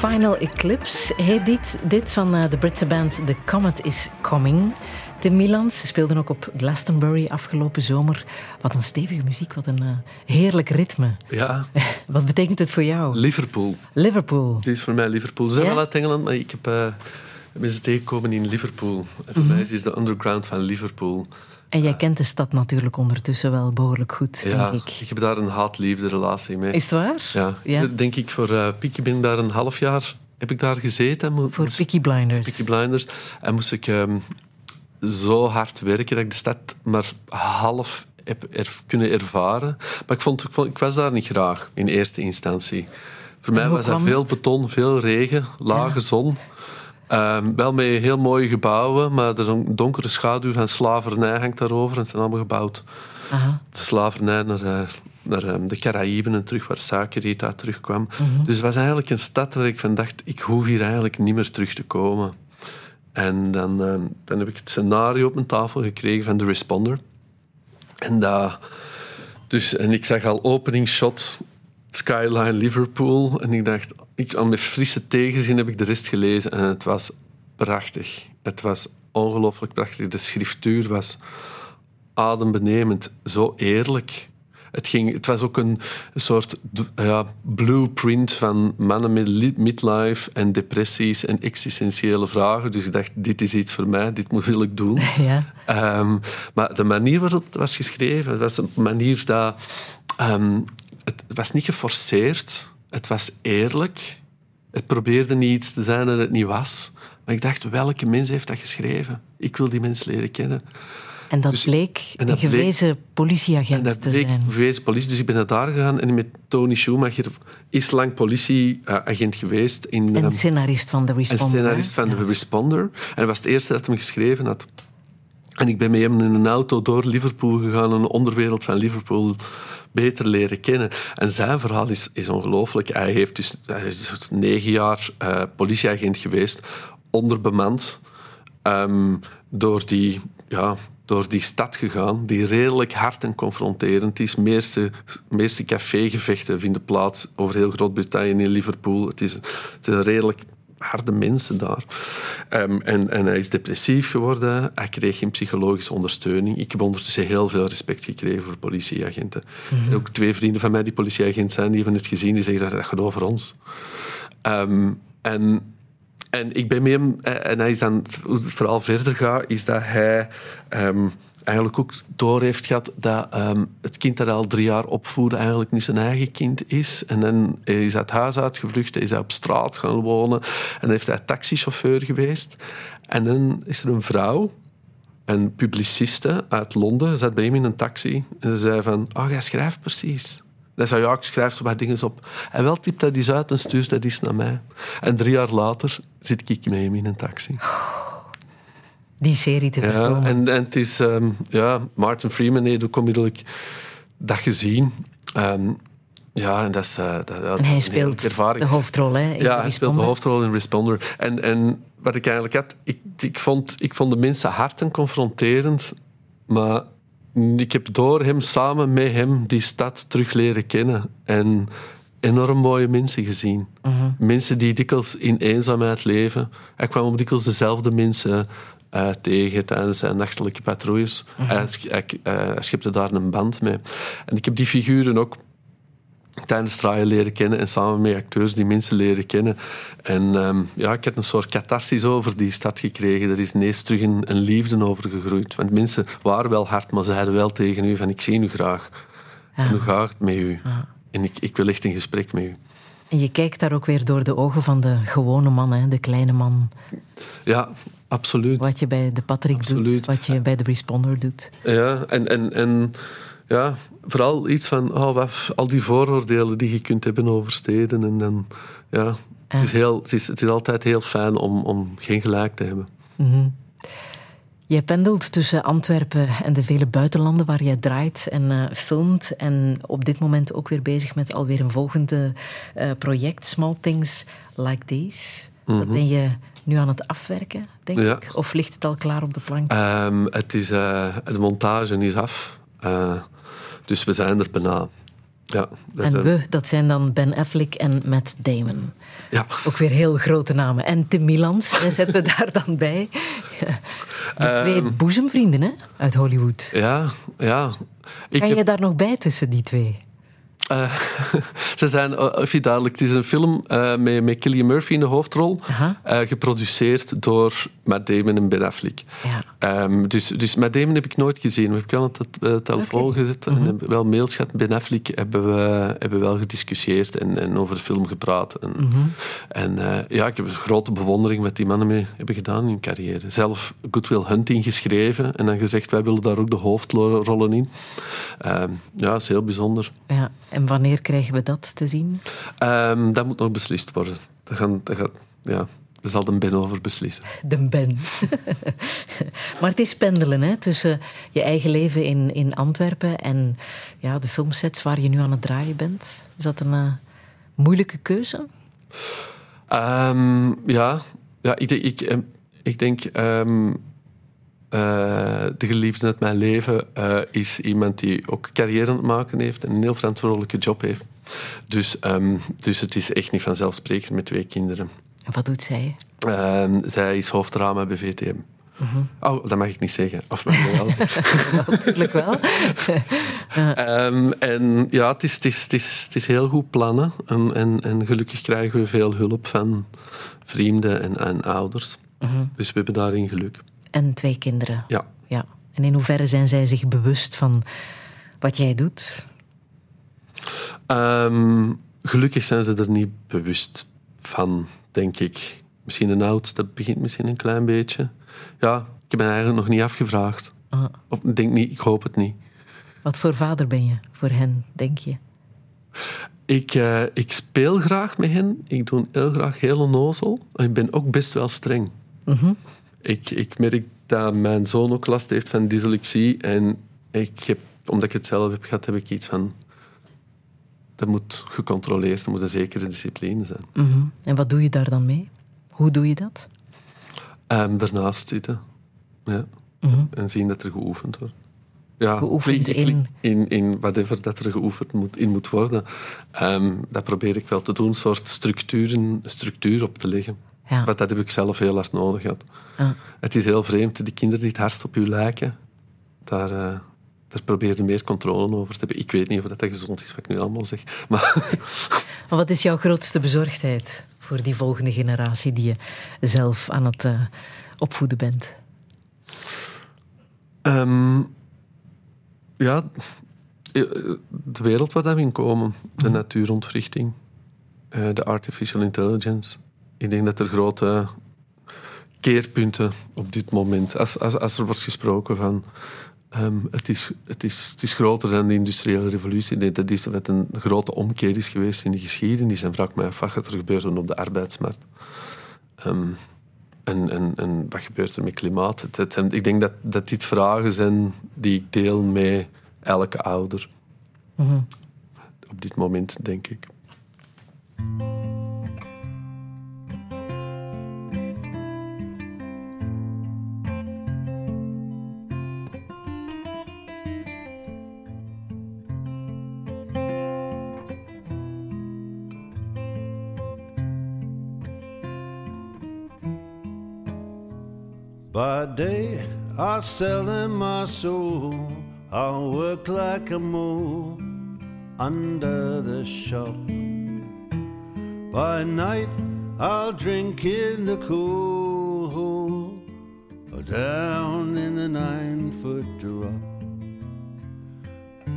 Final Eclipse heet dit. Dit van eh, de Britse band The Comet is Coming. Tim Milans ze speelden ook op Glastonbury afgelopen zomer. Wat een stevige muziek, wat een eh, heerlijk ritme. Ja, Wat betekent het voor jou? Liverpool. Liverpool. Het is voor mij Liverpool. Ze zijn Ja? wel uit Engeland, maar ik heb, ben ze tegengekomen in Liverpool. En voor Mhm. mij is het de underground van Liverpool. En jij kent de stad natuurlijk ondertussen wel behoorlijk goed, Ja, denk ik. ik heb daar een haat-liefde relatie mee. Is het waar? Ja, Ja. denk ik voor uh, Peaky ben ik daar een half jaar heb ik daar gezeten. Mo- Voor moest- Peaky Blinders. Peaky Blinders. En moest ik ehm, zo hard werken dat ik de stad maar half heb er, kunnen ervaren. Maar ik, vond, ik, vond, ik was daar niet graag in eerste instantie. Voor mij was kwam veel beton, veel regen, lage zon. Ehm, wel met heel mooie gebouwen, maar de don- donkere schaduw van slavernij hangt daarover. En het zijn allemaal gebouwd Aha. de slavernij naar, eh, naar ehm, de Caraïben en terug, waar Sakerita terugkwam. Dus het was eigenlijk een stad waar ik van dacht, ik hoef hier eigenlijk niet meer terug te komen. En dan, ehm, dan heb ik het scenario op mijn tafel gekregen van de Responder. En, dat, dus, en ik zag al openingsshot, Skyline Liverpool. En ik dacht, ik, aan mijn frisse tegenzin heb ik de rest gelezen. En het was prachtig. Het was ongelooflijk prachtig. De schriftuur was adembenemend, zo eerlijk. Het, ging, het was ook een, soort ja, blueprint van mannen met li- midlife en depressies en existentiële vragen. Dus ik dacht, dit is iets voor mij, dit moet wil ik doen. Ja. Ehm, maar de manier waarop het was geschreven, het was een manier dat... ehm, het was niet geforceerd, het was eerlijk. Het probeerde niet iets te zijn dat het niet was. Maar ik dacht, welke mens heeft dat geschreven? Ik wil die mens leren kennen. En dat Dus- bleek en dat een gewezen En politieagent dat te bleek zijn. bewezen politie. Dus ik ben naar daar gegaan en met Tony Schumacher is lang politieagent geweest. In, En scenarist van The Responder. scenarist van Ja. de Responder. En dat was het eerste dat me geschreven had. En ik ben met hem in een auto door Liverpool gegaan, een onderwereld van Liverpool beter leren kennen. En zijn verhaal is, is ongelooflijk. Hij, heeft dus, is dus negen jaar eh, politieagent geweest, onderbemand, ehm, door, die, ja, door die stad gegaan, die redelijk hard en confronterend is. Meeste, meeste cafégevechten vinden plaats over heel Groot-Brittannië in Liverpool. Het, is, het zijn redelijk harde mensen daar. Ehm, en, en hij is depressief geworden. Hij kreeg geen psychologische ondersteuning. Ik heb ondertussen heel veel respect gekregen voor politieagenten. En ook twee vrienden van mij die politieagent zijn, die hebben het gezien. Die zeggen, dat gaat over ons. Ehm, en, en ik ben met hem... eh, En hij is dan... Hoe het verhaal verder gaat, is dat hij... ehm, eigenlijk ook door heeft gehad dat ehm, het kind dat al drie jaar opvoedde eigenlijk niet zijn eigen kind is. En dan is hij huis uitgevlucht, is hij op straat gaan wonen en heeft hij taxichauffeur geweest. En dan is er een vrouw, een publiciste uit Londen, zat bij hem in een taxi en ze zei van, oh, jij schrijft precies. Hij zei, ja, ik schrijf zo wat dingen op. En wel typt dat eens uit en stuurt dat eens naar mij. En drie jaar later zit ik met hem in een taxi. Die serie te Ja, verfilmen. en, en het is... ehm, ja, Martin Freeman heeft ook onmiddellijk dat gezien. Ehm, ja, en dat is... dat, dat En hij speelt ervaring. de hoofdrol, hè? in Ja, hij speelt de hoofdrol in Responder. En, en wat ik eigenlijk had... Ik, ik, vond, ik vond de mensen hard en confronterend, maar ik heb door hem, samen met hem, die stad terug leren kennen. En enorm mooie mensen gezien. Mhm. Mensen die dikwijls in eenzaamheid leven. Hij kwam op dikwijls dezelfde mensen eh, tegen tijdens zijn nachtelijke patrouilles. Mhm. hij, sch- hij, eh, hij schepte daar een band mee. En ik heb die figuren ook tijdens draaien leren kennen en samen met acteurs die mensen leren kennen. En ehm, ja, ik heb een soort catharsis over die stad gekregen. Er is ineens terug een, een liefde over gegroeid. Want mensen waren wel hard, maar zeiden wel tegen u van ik zie u graag. En hoe gaat het met u? En ik, ik wil echt een gesprek met u. En je kijkt daar ook weer door de ogen van de gewone man, hè? de kleine man. Ja, absoluut. Wat je bij de Patrick doet, wat je bij de Responder doet. Ja, en, en, en ja, vooral iets van oh, wat, al die vooroordelen die je kunt hebben over steden. En dan, ja, het, is heel, het, is, het is altijd heel fijn om, om geen gelijk te hebben. Jij pendelt tussen Antwerpen en de vele buitenlanden waar jij draait en eh, filmt. En op dit moment ook weer bezig met alweer een volgende eh, project, Small Things Like These. Dat ben je nu aan het afwerken, denk Ja. ik? Of ligt het al klaar op de plank? Ehm, het is, eh, de montage is af. Eh, dus we zijn er bijna. Ja, En zijn- we, dat zijn dan Ben Affleck en Matt Damon. ja. Ook weer heel grote namen. En Tim Milans zetten we daar dan bij. De twee Ehm. boezemvrienden hè, uit Hollywood. ja, ja. Ik Kan heb- je daar nog bij tussen die twee? Eh, ze zijn, eh, even duidelijk, het is een film eh, met, met Cillian Murphy in de hoofdrol, geproduceerd door Matt Damon en Ben Affleck. Ja. Ehm, dus, dus Matt Damon heb ik nooit gezien. We hebben wel het telefoon gezet en hebben wel mails gehad. Ben Affleck hebben we hebben we wel gediscussieerd en, en over de film gepraat. En, en eh, ja, ik heb een grote bewondering wat die mannen mee hebben gedaan in hun carrière. Zelf Good Will Hunting geschreven en dan gezegd, wij willen daar ook de hoofdrollen in. Ehm, ja, dat is heel bijzonder. ja. En wanneer krijgen we dat te zien? Ehm, dat moet nog beslist worden. Dat, gaan, dat, gaat, ja, daar zal de Ben over beslissen. De Ben. maar het is pendelen hè, tussen je eigen leven in, in Antwerpen en ja, de filmsets waar je nu aan het draaien bent. Is dat een eh, moeilijke keuze? Ehm, ja, ja ik, denk- ik, eh, ik denk... ehm, eh, de geliefde uit mijn leven eh, is iemand die ook carrière aan het maken heeft en een heel verantwoordelijke job heeft. Dus, ehm, dus het is echt niet vanzelfsprekend met twee kinderen. En wat doet zij? Ehm, zij is hoofddrama bij VTM. Oh, dat mag ik niet zeggen. Of mag ik wel. Natuurlijk wel. Ehm, en ja, het is, het, is, het, is, het is heel goed plannen. En, en, en gelukkig krijgen we veel hulp van vrienden en, en ouders. Dus we hebben daarin geluk. En twee kinderen. Ja. Ja. En in hoeverre zijn zij zich bewust van wat jij doet? Ehm, gelukkig zijn ze er niet bewust van, denk ik. Misschien een oud, dat begint misschien een klein beetje. Ja, ik heb eigenlijk nog niet afgevraagd. Ah. Of denk niet, ik hoop het niet. Wat voor vader ben je voor hen, denk je? Ik, eh, ik speel graag met hen. Ik doe heel graag heel onnozel. En ik ben ook best wel streng. Ik, ik merk dat mijn zoon ook last heeft van dyslexie. En ik heb, omdat ik het zelf heb gehad, heb ik iets van... Dat moet gecontroleerd, dat moet een zekere discipline zijn. Mhm. En wat doe je daar dan mee? Hoe doe je dat? Ehm daarnaast zitten. Ja. En zien dat er geoefend wordt. Ja, Geoefend in? in? In whatever dat er geoefend moet, in moet worden. Ehm, dat probeer ik wel te doen, een soort structuren, structuur op te leggen. Ja. Want dat heb ik zelf heel hard nodig gehad. Het is heel vreemd, die kinderen die het hardst op u lijken, daar, daar probeer je meer controle over te hebben. Ik weet niet of dat, dat gezond is, wat ik nu allemaal zeg. Maar Maar wat is jouw grootste bezorgdheid voor die volgende generatie die je zelf aan het eh, opvoeden bent? Ehm, ja, eh, de wereld waar we in komen, de natuurontwrichting, eh, de artificial intelligence. Ik denk dat er grote keerpunten op dit moment, als, als, als er wordt gesproken van ehm, het, is, het, is, het is groter dan de industriële revolutie. Denk dat dit wat een grote omkeer is geweest in de geschiedenis. En vraag me af wat gaat er gebeuren op de arbeidsmarkt. Ehm, en, en, en wat gebeurt er met klimaat? Het, het zijn- ik denk dat, dat dit vragen zijn die ik deel met elke ouder. Op dit moment, denk ik. Day, I sell them my soul. I'll work like a mole under the shop. By night, I'll drink in the cool hole or down in the nine foot drop.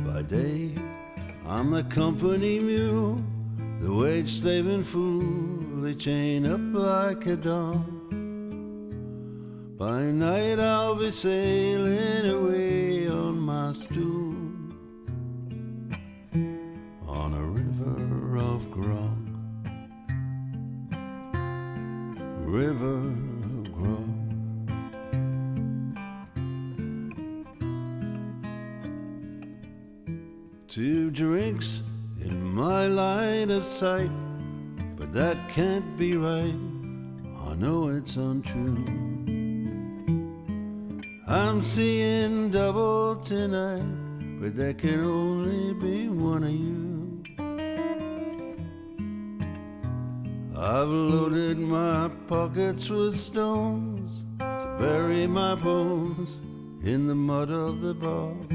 By day, I'm the company mule, the wage slaving fool. They chain up like a dog. By night I'll be sailing away on my stool on a river of grog, river of grog. Two drinks in my line of sight, but that can't be right. I know it's untrue. I'm seeing double tonight, but there can only be one of you. I've loaded my pockets with stones to bury my bones in the mud of the bog.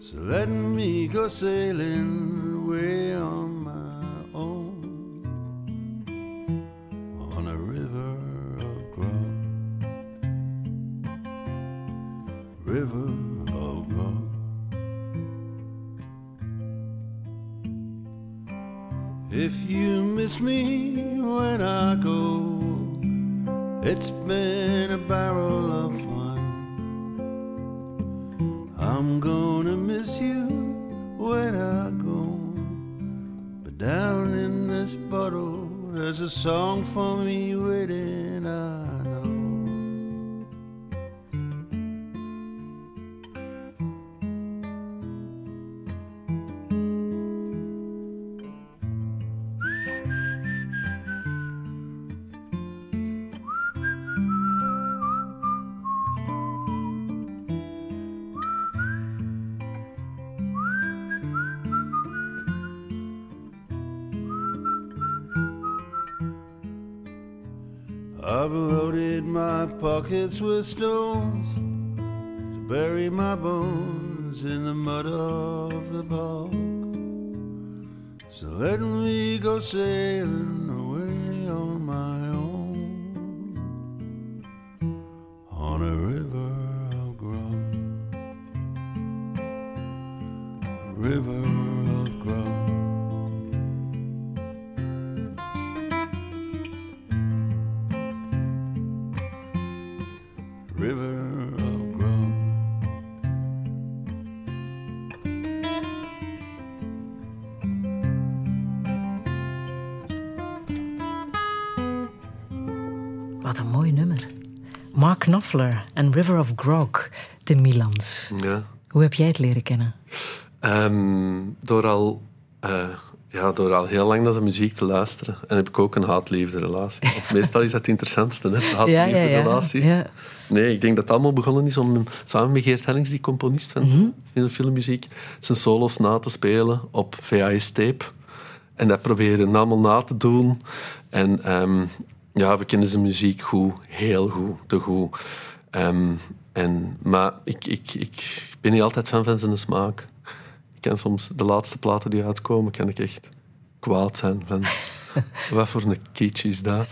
So let me go sailing way on River of Grog, de Milans. Ja. Hoe heb jij het leren kennen? Ehm, door, al, eh, ja, door al heel lang naar de muziek te luisteren. En heb ik ook een haat-liefde relatie. Meestal is dat het interessantste, hè? de haat-liefde relaties. Ja. Nee, ik denk dat het allemaal begonnen is om samen met Geert Hellings, die componist van mm filmmuziek, zijn solos na te spelen op VHS-tape. En dat proberen allemaal na te doen. En ehm, ja, we kennen zijn muziek goed, heel goed, te goed. Ehm, en, maar ik, ik, ik ben niet altijd fan van zijn smaak. Ik kan soms de laatste platen die uitkomen, kan ik echt kwaad zijn. Van, wat voor een kitsch is dat?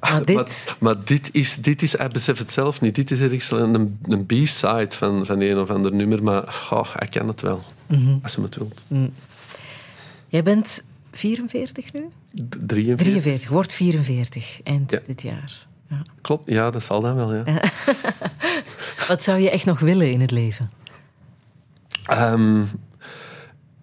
Maar dit- maar, maar dit is, dit is, hij beseft het zelf niet. Dit is ergens een, een B-side van, van een of ander nummer, maar oh, hij kan het wel. Als hij het wilt. Jij bent 44 nu? D- 43. 43, wordt 44 eind Ja. dit jaar. Ja. Klopt, ja, dat zal dan wel, ja. Wat zou je echt nog willen in het leven? Ehm,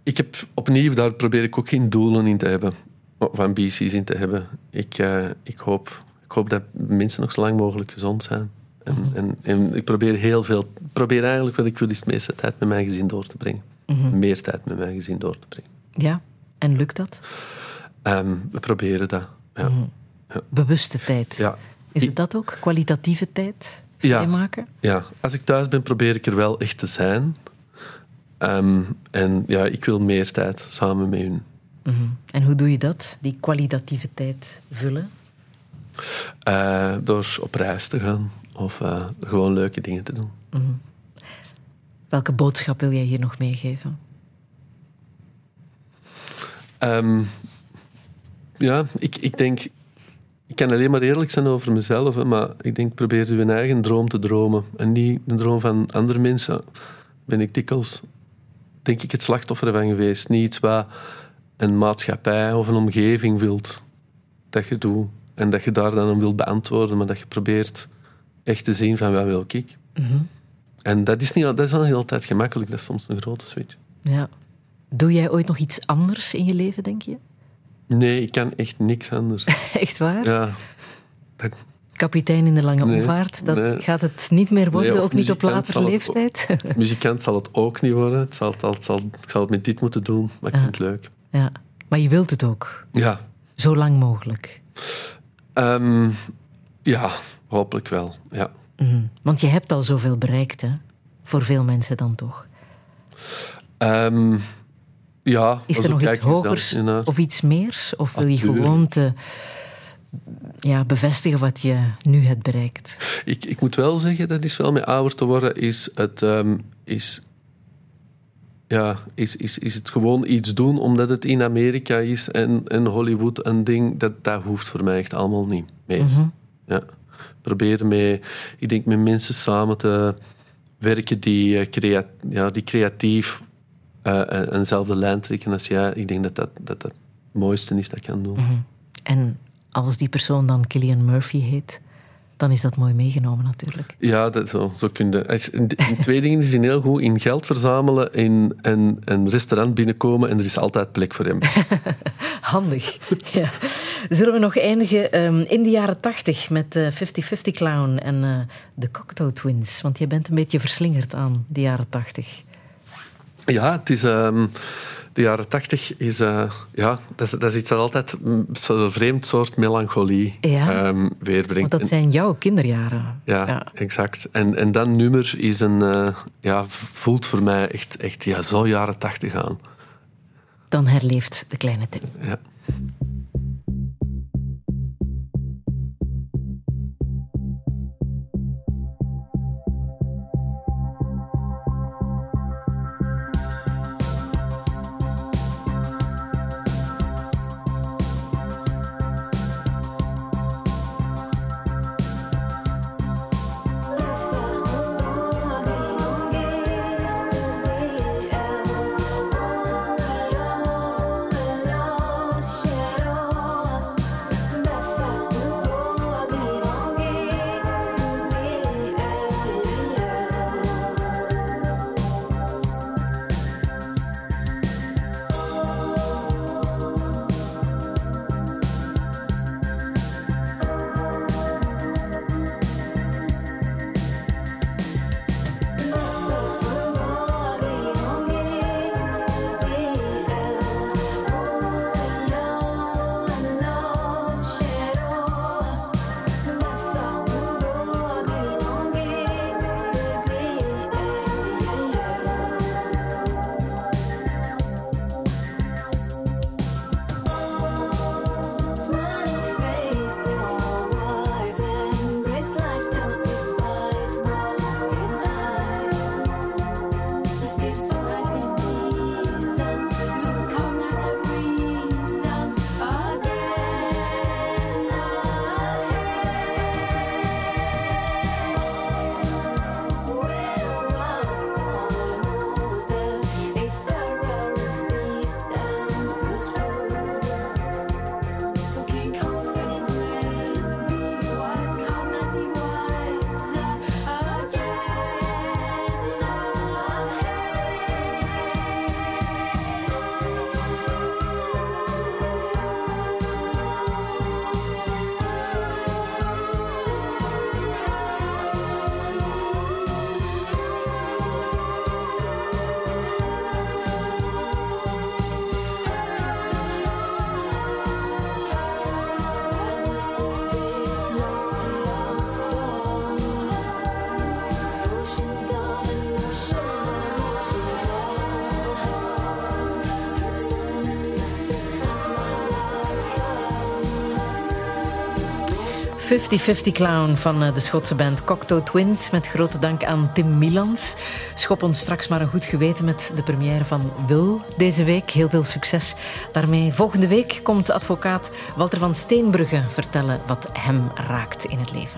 ik heb opnieuw, daar probeer ik ook geen doelen in te hebben. Of ambities in te hebben. Ik, eh, ik, hoop, ik hoop dat mensen nog zo lang mogelijk gezond zijn. En, en, en ik probeer heel veel... probeer eigenlijk wat ik wil, is het meeste tijd met mijn gezin door te brengen. Meer tijd met mijn gezin door te brengen. Ja, en lukt dat? Ehm, we proberen dat, ja. Bewuste tijd. Ja. Is het dat ook? Kwalitatieve tijd? Vrijmaken? Ja, als ik thuis ben, probeer ik er wel echt te zijn. Ehm, en ja, ik wil meer tijd samen met hun. Mhm. En hoe doe je dat? Die kwalitatieve tijd vullen? Eh, door op reis te gaan of eh, gewoon leuke dingen te doen. Welke boodschap wil jij hier nog meegeven? Ehm, ja, ik, ik denk... Ik kan alleen maar eerlijk zijn over mezelf, hè, maar ik denk probeer uw eigen droom te dromen. En niet de droom van andere mensen. Ben ik dikwijls, denk ik, het slachtoffer van geweest. Niet iets wat een maatschappij of een omgeving wilt dat je doet. En dat je daar dan om wilt beantwoorden, maar dat je probeert echt te zien van wat wil ik. En dat is, niet, dat is dan niet altijd gemakkelijk, dat is soms een grote switch. Ja. Doe jij ooit nog iets anders in je leven, denk je? Nee, ik kan echt niks anders. Echt waar? Ja, dat, Kapitein in de lange Nee, omvaart, dat nee. gaat het niet meer worden, Nee, ook niet op latere het leeftijd. muzikant zal het ook niet worden. Het zal, het zal, ik zal het met dit moeten doen, maar ik Ja. vind het leuk. ja. Maar je wilt het ook, Ja, zo lang mogelijk. Ehm, ja hopelijk wel. Ja. Mhm. Want je hebt al zoveel bereikt, hè? Voor veel mensen dan toch. Ehm, Ja, Is er nog iets hogers of iets meers? Of wil je gewoon te, ja, bevestigen wat je nu hebt bereikt? Ik, ik moet wel zeggen, dat is wel met ouder te worden, is het, ehm, is, ja, is, is, is het gewoon iets doen omdat het in Amerika is en, en Hollywood een ding, dat, dat hoeft voor mij echt allemaal niet meer. Ja. Proberen met, ik denk, met mensen samen te werken die, eh, crea- ja, die creatief eh, een- eenzelfde lijn trekken als jij. Ik denk dat dat, dat, dat het mooiste is dat ik kan doen. En als die persoon dan Killian Murphy heet, dan is dat mooi meegenomen natuurlijk. Ja, dat, zo, zo kun je. In, in twee dingen is hij heel goed in geld verzamelen, in een, een restaurant binnenkomen en er is altijd plek voor hem. Handig. Ja. Zullen we nog eindigen ehm, in de jaren tachtig met eh 50-50 Clown en eh, de Cocteau Twins? Want jij bent een beetje verslingerd aan de jaren tachtig. Ja, het is. ehm, de jaren tachtig is, eh, ja, dat is, dat is iets dat altijd zo'n vreemd soort melancholie Ja. ehm, weerbrengt. Want dat zijn jouw kinderjaren. ja, exact. En, en dat nummer is een, eh, ja, voelt voor mij echt, echt ja, zo jaren tachtig aan. Dan herleeft de kleine Tim. Ja. Fifty-Fifty Clown van eh, de Schotse band Cocteau Twins. Met grote dank aan Tim Milans. Schop ons straks maar een goed geweten met de première van Wil deze week. Heel veel succes daarmee. Volgende week komt advocaat Walter van Steenbrugge vertellen wat hem raakt in het leven.